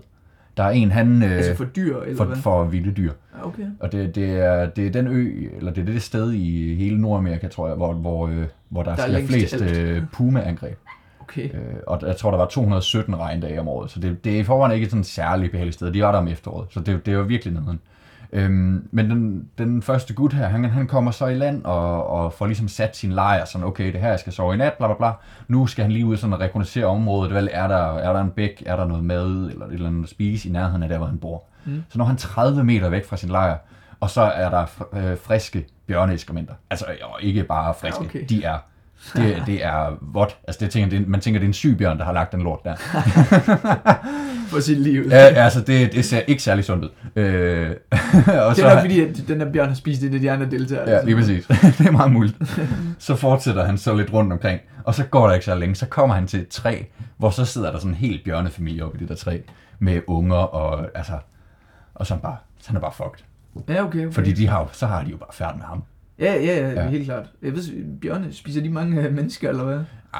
Der er en, han, øh, Altså for dyr, eller for, hvad? for vilde dyr. Ja, okay. Og det, det, er, det er den ø, eller det er det sted i hele Nordamerika, tror jeg, hvor, hvor, øh, hvor der, Der er sker flest øh, puma-angreb. Okay. Øh, og jeg tror, der var 217 regndage om året, så det, det er i forvejen ikke sådan et særligt behageligt sted. De var der om efteråret, så det, det jo virkelig nederen. Øhm, men den, den første gut her, han, han kommer så i land og, og får ligesom sat sin lejr, sådan okay, det her, jeg skal sove i nat, bla bla bla. Nu skal han lige ud sådan og rekognosere området, vel, er der, er der en bæk, er der noget mad, eller et eller andet at spise i nærheden af der, hvor han bor. Mm. Så når han 30 meter væk fra sin lejr, og så er der øh, friske bjørneeskrementer. Altså og ikke bare friske, Ja, okay. de er det, det er vådt. Altså, det tænker, det er, man tænker, det er en syg bjørn, der har lagt den lort der. For sit liv. Ja, altså, det, det ser ikke særlig sundt ud. Øh, og det er nok fordi, at den der bjørn har spist det, de andre deltagere. Ja, lige præcis. det er meget muligt. Så fortsætter han så lidt rundt omkring, og så går der ikke så længe, så kommer han til et træ, hvor så sidder der sådan en helt bjørnefamilie oppe i det der træ, med unger, og altså, og så er han bare, så han er bare fucked. Ja, okay, okay. Fordi de har, så har de jo bare færd med ham. Ja, ja, ja, Ja. ja, helt klart. Jeg ved, bjørne, spiser de mange øh, mennesker, eller hvad?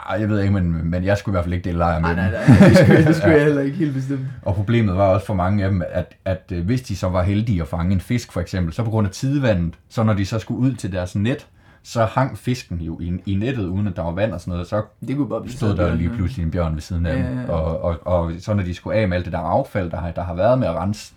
Ah, jeg ved ikke, men, men jeg skulle i hvert fald ikke dele lejr med Nej, nej, dem. nej, det skulle, det skulle jeg heller ikke helt bestemt. Og problemet var også for mange af dem, at, at øh, hvis de så var heldige at fange en fisk for eksempel, så på grund af tidevandet, så når de så skulle ud til deres net, så hang fisken jo i, i nettet, uden at der var vand og sådan noget, så Det kunne bare blive stod der lige ja. pludselig en bjørn ved siden af Ja, dem. ja, ja. Og, og, og så når de skulle af med alt det der affald, der har, der har været med at rense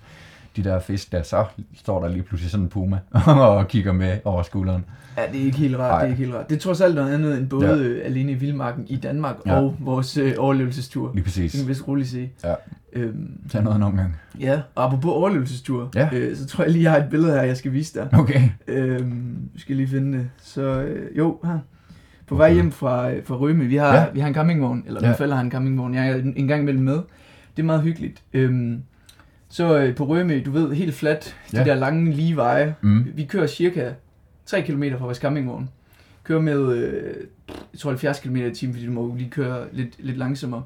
de der fisk der, så står der lige pludselig sådan en puma og kigger med over skulderen. Ja, det er ikke helt rart, Nej. det er ikke helt rart. Det er trods alt noget andet end både Ja. alene i Vildmarken i Danmark Ja. og vores øh, overlevelsestur. Lige præcis. Det kan vi vist roligt sige. Ja. Øhm, Tag noget en omgang. ja, og apropos overlevelsestur, Ja. øh, så tror jeg lige, jeg har et billede her, jeg skal vise dig. Okay. Øhm, skal lige finde det. Så øh, jo, her. På vej hjem fra, øh, fra Røme, vi har, Ja. vi har en campingvogn, eller Ja. ja. forældre har en campingvogn, jeg er en gang imellem med. Det er meget hyggeligt. Øhm, så øh, på Røme, du ved, helt fladt, de Ja. der lange, lige veje. Mm. Vi kører cirka 3 km fra vores campingvogn. Kører med, øh, jeg tror 70 km i timen, fordi du må jo lige køre lidt, lidt langsommere.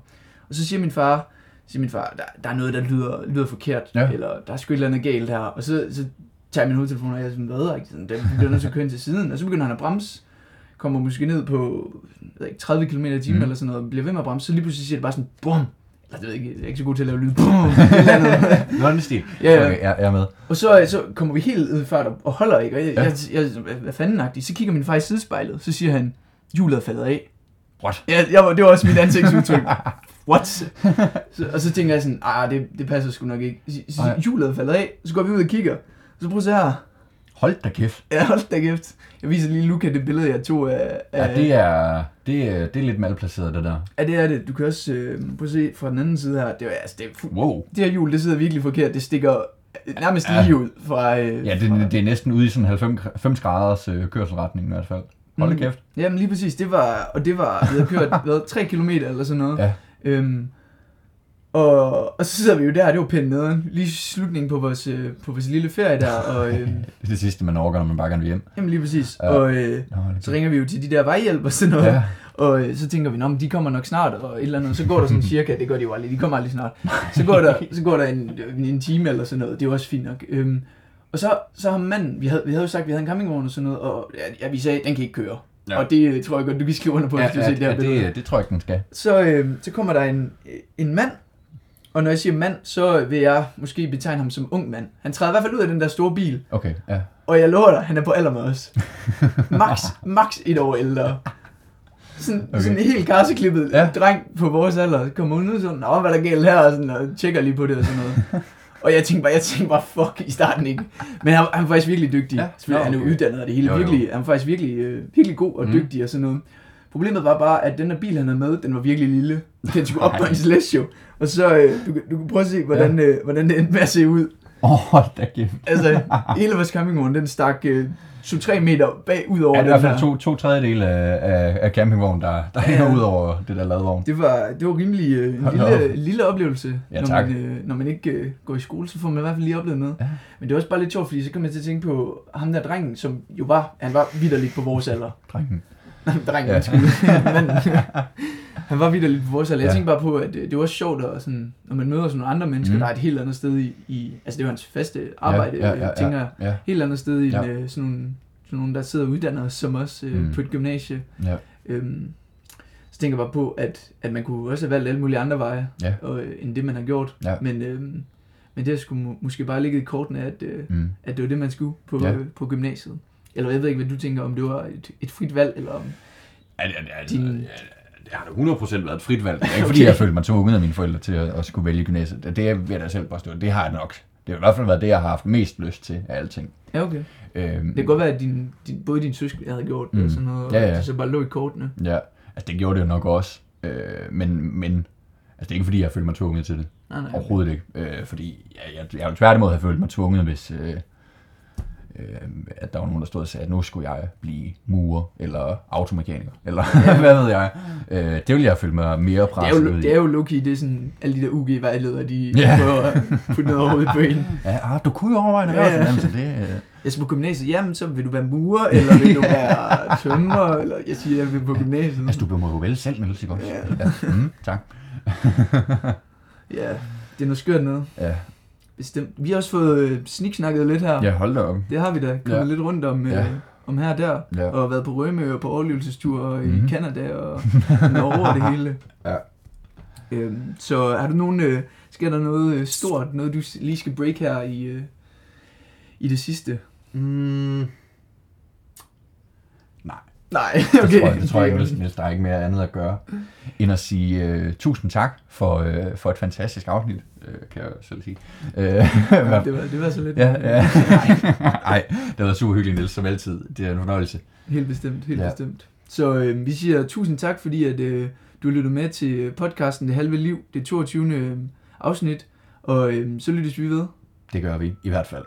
Og så siger min far, siger min far, der, der er noget, der lyder, lyder forkert, Ja. eller der er sgu et eller andet galt her. Og så, så tager jeg min hovedtelefon, og jeg er sådan, hvad? Ikke? Sådan, Den bliver nødt til at køre ind til siden. Og så begynder han at bremse, kommer måske ned på jeg ved ikke, 30 km i timen mm. eller sådan noget, bliver ved med at bremse, så lige pludselig siger det bare sådan, bum! Eller det ved jeg ikke, jeg er ikke så god til at lave lyd. Bum! Et eller andet. Nå, den stil. Ja, ja. Okay, jeg, jeg er med. Og så, så kommer vi helt ud fart og- holder ikke, og jeg, Ja. jeg, jeg, hvad fanden agtigt. Så kigger min far i sidespejlet, så siger han, hjulet er faldet af. What? Ja, jeg, det var også mit ansigtsudtryk. What? Så, og så tænker jeg sådan, ah, det, det passer sgu nok ikke. Så, så hjulet er faldet af, så går vi ud og kigger. Så prøv at se her. Hold da kæft. Ja, hold da kæft. Jeg viser lige Luca det billede, jeg tog af... af Ja, det er, det er, det er lidt malplaceret, det der. Ja, det er det. Du kan også øh, prøv at se fra den anden side her. Det, er, altså, det, er fu- Wow. det her hjul, det sidder virkelig forkert. Det stikker nærmest Ja. lige ud fra... Øh, Ja, det, det er næsten ude i sådan 90, 90 graders øh, kørselretning i hvert fald. Hold da Mm. kæft. Jamen lige præcis, det var, og det var, vi havde kørt hvad, 3 km eller sådan noget. Ja. Øhm, og, og så sidder vi jo der, det var pænt nederen, lige slutningen på vores, øh, på vores lille ferie der, og øhm, Det er det sidste, man overgår, når man bare gerne vil hjem. jamen lige præcis, Ja. og øh, Nå, så ringer vi jo til de der vejhjælp og sådan noget, Ja. og øh, så tænker vi, at de kommer nok snart, og et eller andet, så går der sådan cirka, det gør de jo aldrig, de kommer aldrig snart, så går der, så går der en, en time eller sådan noget, det er jo også fint nok. Øhm, og så, så har manden, vi havde, vi havde jo sagt, at vi havde en campingvogn og sådan noget, og ja, vi sagde, den kan ikke køre. Ja. Og det øh, tror jeg godt, du kan skrive under på, Ja, hvis du ja, ser det her ja, billede. det, det tror jeg ikke, den skal. Så, øh, så kommer der en, en mand, og når jeg siger mand, så vil jeg måske betegne ham som ung mand. Han træder i hvert fald ud af den der store bil, Okay, ja. og jeg lover dig, han er på alder med os. Max, max et år ældre. Sådan, Okay. okay. sådan en helt karseklippet Ja. dreng på vores alder, kommer ud sådan, Nå, hvad er der galt her, og, sådan, og tjekker lige på det og sådan noget. Og jeg tænkte bare, jeg tænkte bare, fuck, i starten ikke. Men han, han er faktisk virkelig dygtig. Ja. Selvfølgelig, Nå, han er okay. uddannet og det hele. Jo, jo. Virkelig, han er faktisk virkelig, øh, virkelig god og Mm. dygtig og sådan noget. Problemet var bare, at den her bil, han havde med, den var virkelig lille. Den skulle op på en slash jo. Og så, øh, du, du kan prøve at se, hvordan, ja. øh, hvordan det endte med at se ud. Åh, oh, hold da kæft. Altså, hele vores campingvogn, den stak øh, 2-3 meter bag ud over Ja, det er i hvert fald to, to tredjedele af, af, af campingvognen, der, der hænger Ja. ud over det der ladvogn. Det var, det var rimelig øh, en lille, lille oplevelse, Ja, når, tak. man, øh, når man ikke øh, går i skole, så får man i hvert fald lige oplevet noget. Ja. Men det var også bare lidt sjovt, fordi så kom jeg til at tænke på ham der drengen, som jo var, han var vidderligt på vores alder. Drengen. drengen, Ja. sgu. Manden. Han var vidderligt på vores. Jeg Ja. tænkte bare på, at øh, det var sjovt, at, sådan, når man møder sådan nogle andre mennesker, Mm. der er et helt andet sted i, i, altså det var hans faste arbejde, ja, ja, ja, tænker jeg. Ja, Helt andet sted i Ja. ja. sådan, nogle, sådan nogle, der sidder og uddanner os, som os øh, Mm. på et gymnasie. ja. Øhm, så tænker jeg bare på, at, at man kunne også have valgt alle mulige andre veje, Ja. og, øh, end det man har gjort. Ja. Men, øhm, men det skulle må, måske bare ligge i kortene, at, øh, Mm. at det var det, man skulle på, Ja. ja. øh, på gymnasiet. Eller jeg ved ikke, hvad du tænker, om det var et, et frit valg, eller om... Ja, det, det, Din- det har da 100% været et frit valg. Det er ikke fordi, Okay. jeg følte mig tvunget af mine forældre til at, at skulle vælge gymnasiet. Det, vil jeg da selv påstå. Det har jeg nok. Det har i hvert fald været det, jeg har haft mest lyst til af alting. Ja, okay. Øhm, Det kan godt være, at din, din, både din søskende havde gjort det Mm. og sådan noget, og Ja, ja. at det så bare lå i kortene. Ja, altså det gjorde det jo nok også. Øh, men, men altså, det er ikke fordi, jeg følte mig tvunget til det. Nej, nej. Overhovedet ikke. Øh, fordi jeg, jeg, jeg ville tværtimod have følt mig tvunget, hvis øh, øh, at der var nogen, der stod og sagde, at nu skulle jeg blive murer, eller automekaniker, eller hvad ved jeg. Øh, det ville jeg føle mig mere Det er, presset jo, det er jo low-key, det er sådan, alle de der UG-vejledere, de Ja. prøver at putte noget på en. Ja, ah, du kunne jo overveje en Ja, ja. erhvervsuddannelse, det... Øh, Jeg skal på gymnasiet, jamen så vil du være murer, eller vil du være tømrer, eller jeg siger, jeg vil på gymnasiet. altså, du må jo vælge selv, Niels, ikke også? Ja. ja. Mm, tak. Ja, det er noget skørt noget. Ja, Bestemt. Vi har også fået øh, sniksnakket lidt her. ja hold da op. Det har vi da. Kommet Ja. lidt rundt om, øh, Ja. om her og der. Ja. Og været på Rømø og på overlevelsestur og Mhm. i Canada og Norge og det hele. Ja. Øhm, så har du nogen, øh, sker der noget øh, stort, noget du lige skal break her i, øh, i det sidste? Mm, Nej, det okay. tror jeg, det tror jeg ikke, Det Niels, der er ikke mere andet at gøre, end at sige uh, tusind tak for, uh, for et fantastisk afsnit, uh, kan jeg selv sige. Uh, Ja, det, var, det var så lidt. Ja, ja. Nej, det var super hyggeligt, Niels, som altid. Det er en fornøjelse. Helt bestemt, helt ja. bestemt. Så øh, vi siger tusind tak, fordi at, øh, du lyttede med til podcasten Det Halve Liv, det 22. afsnit. Og øh, så lyttes vi ved. Det gør vi i hvert fald.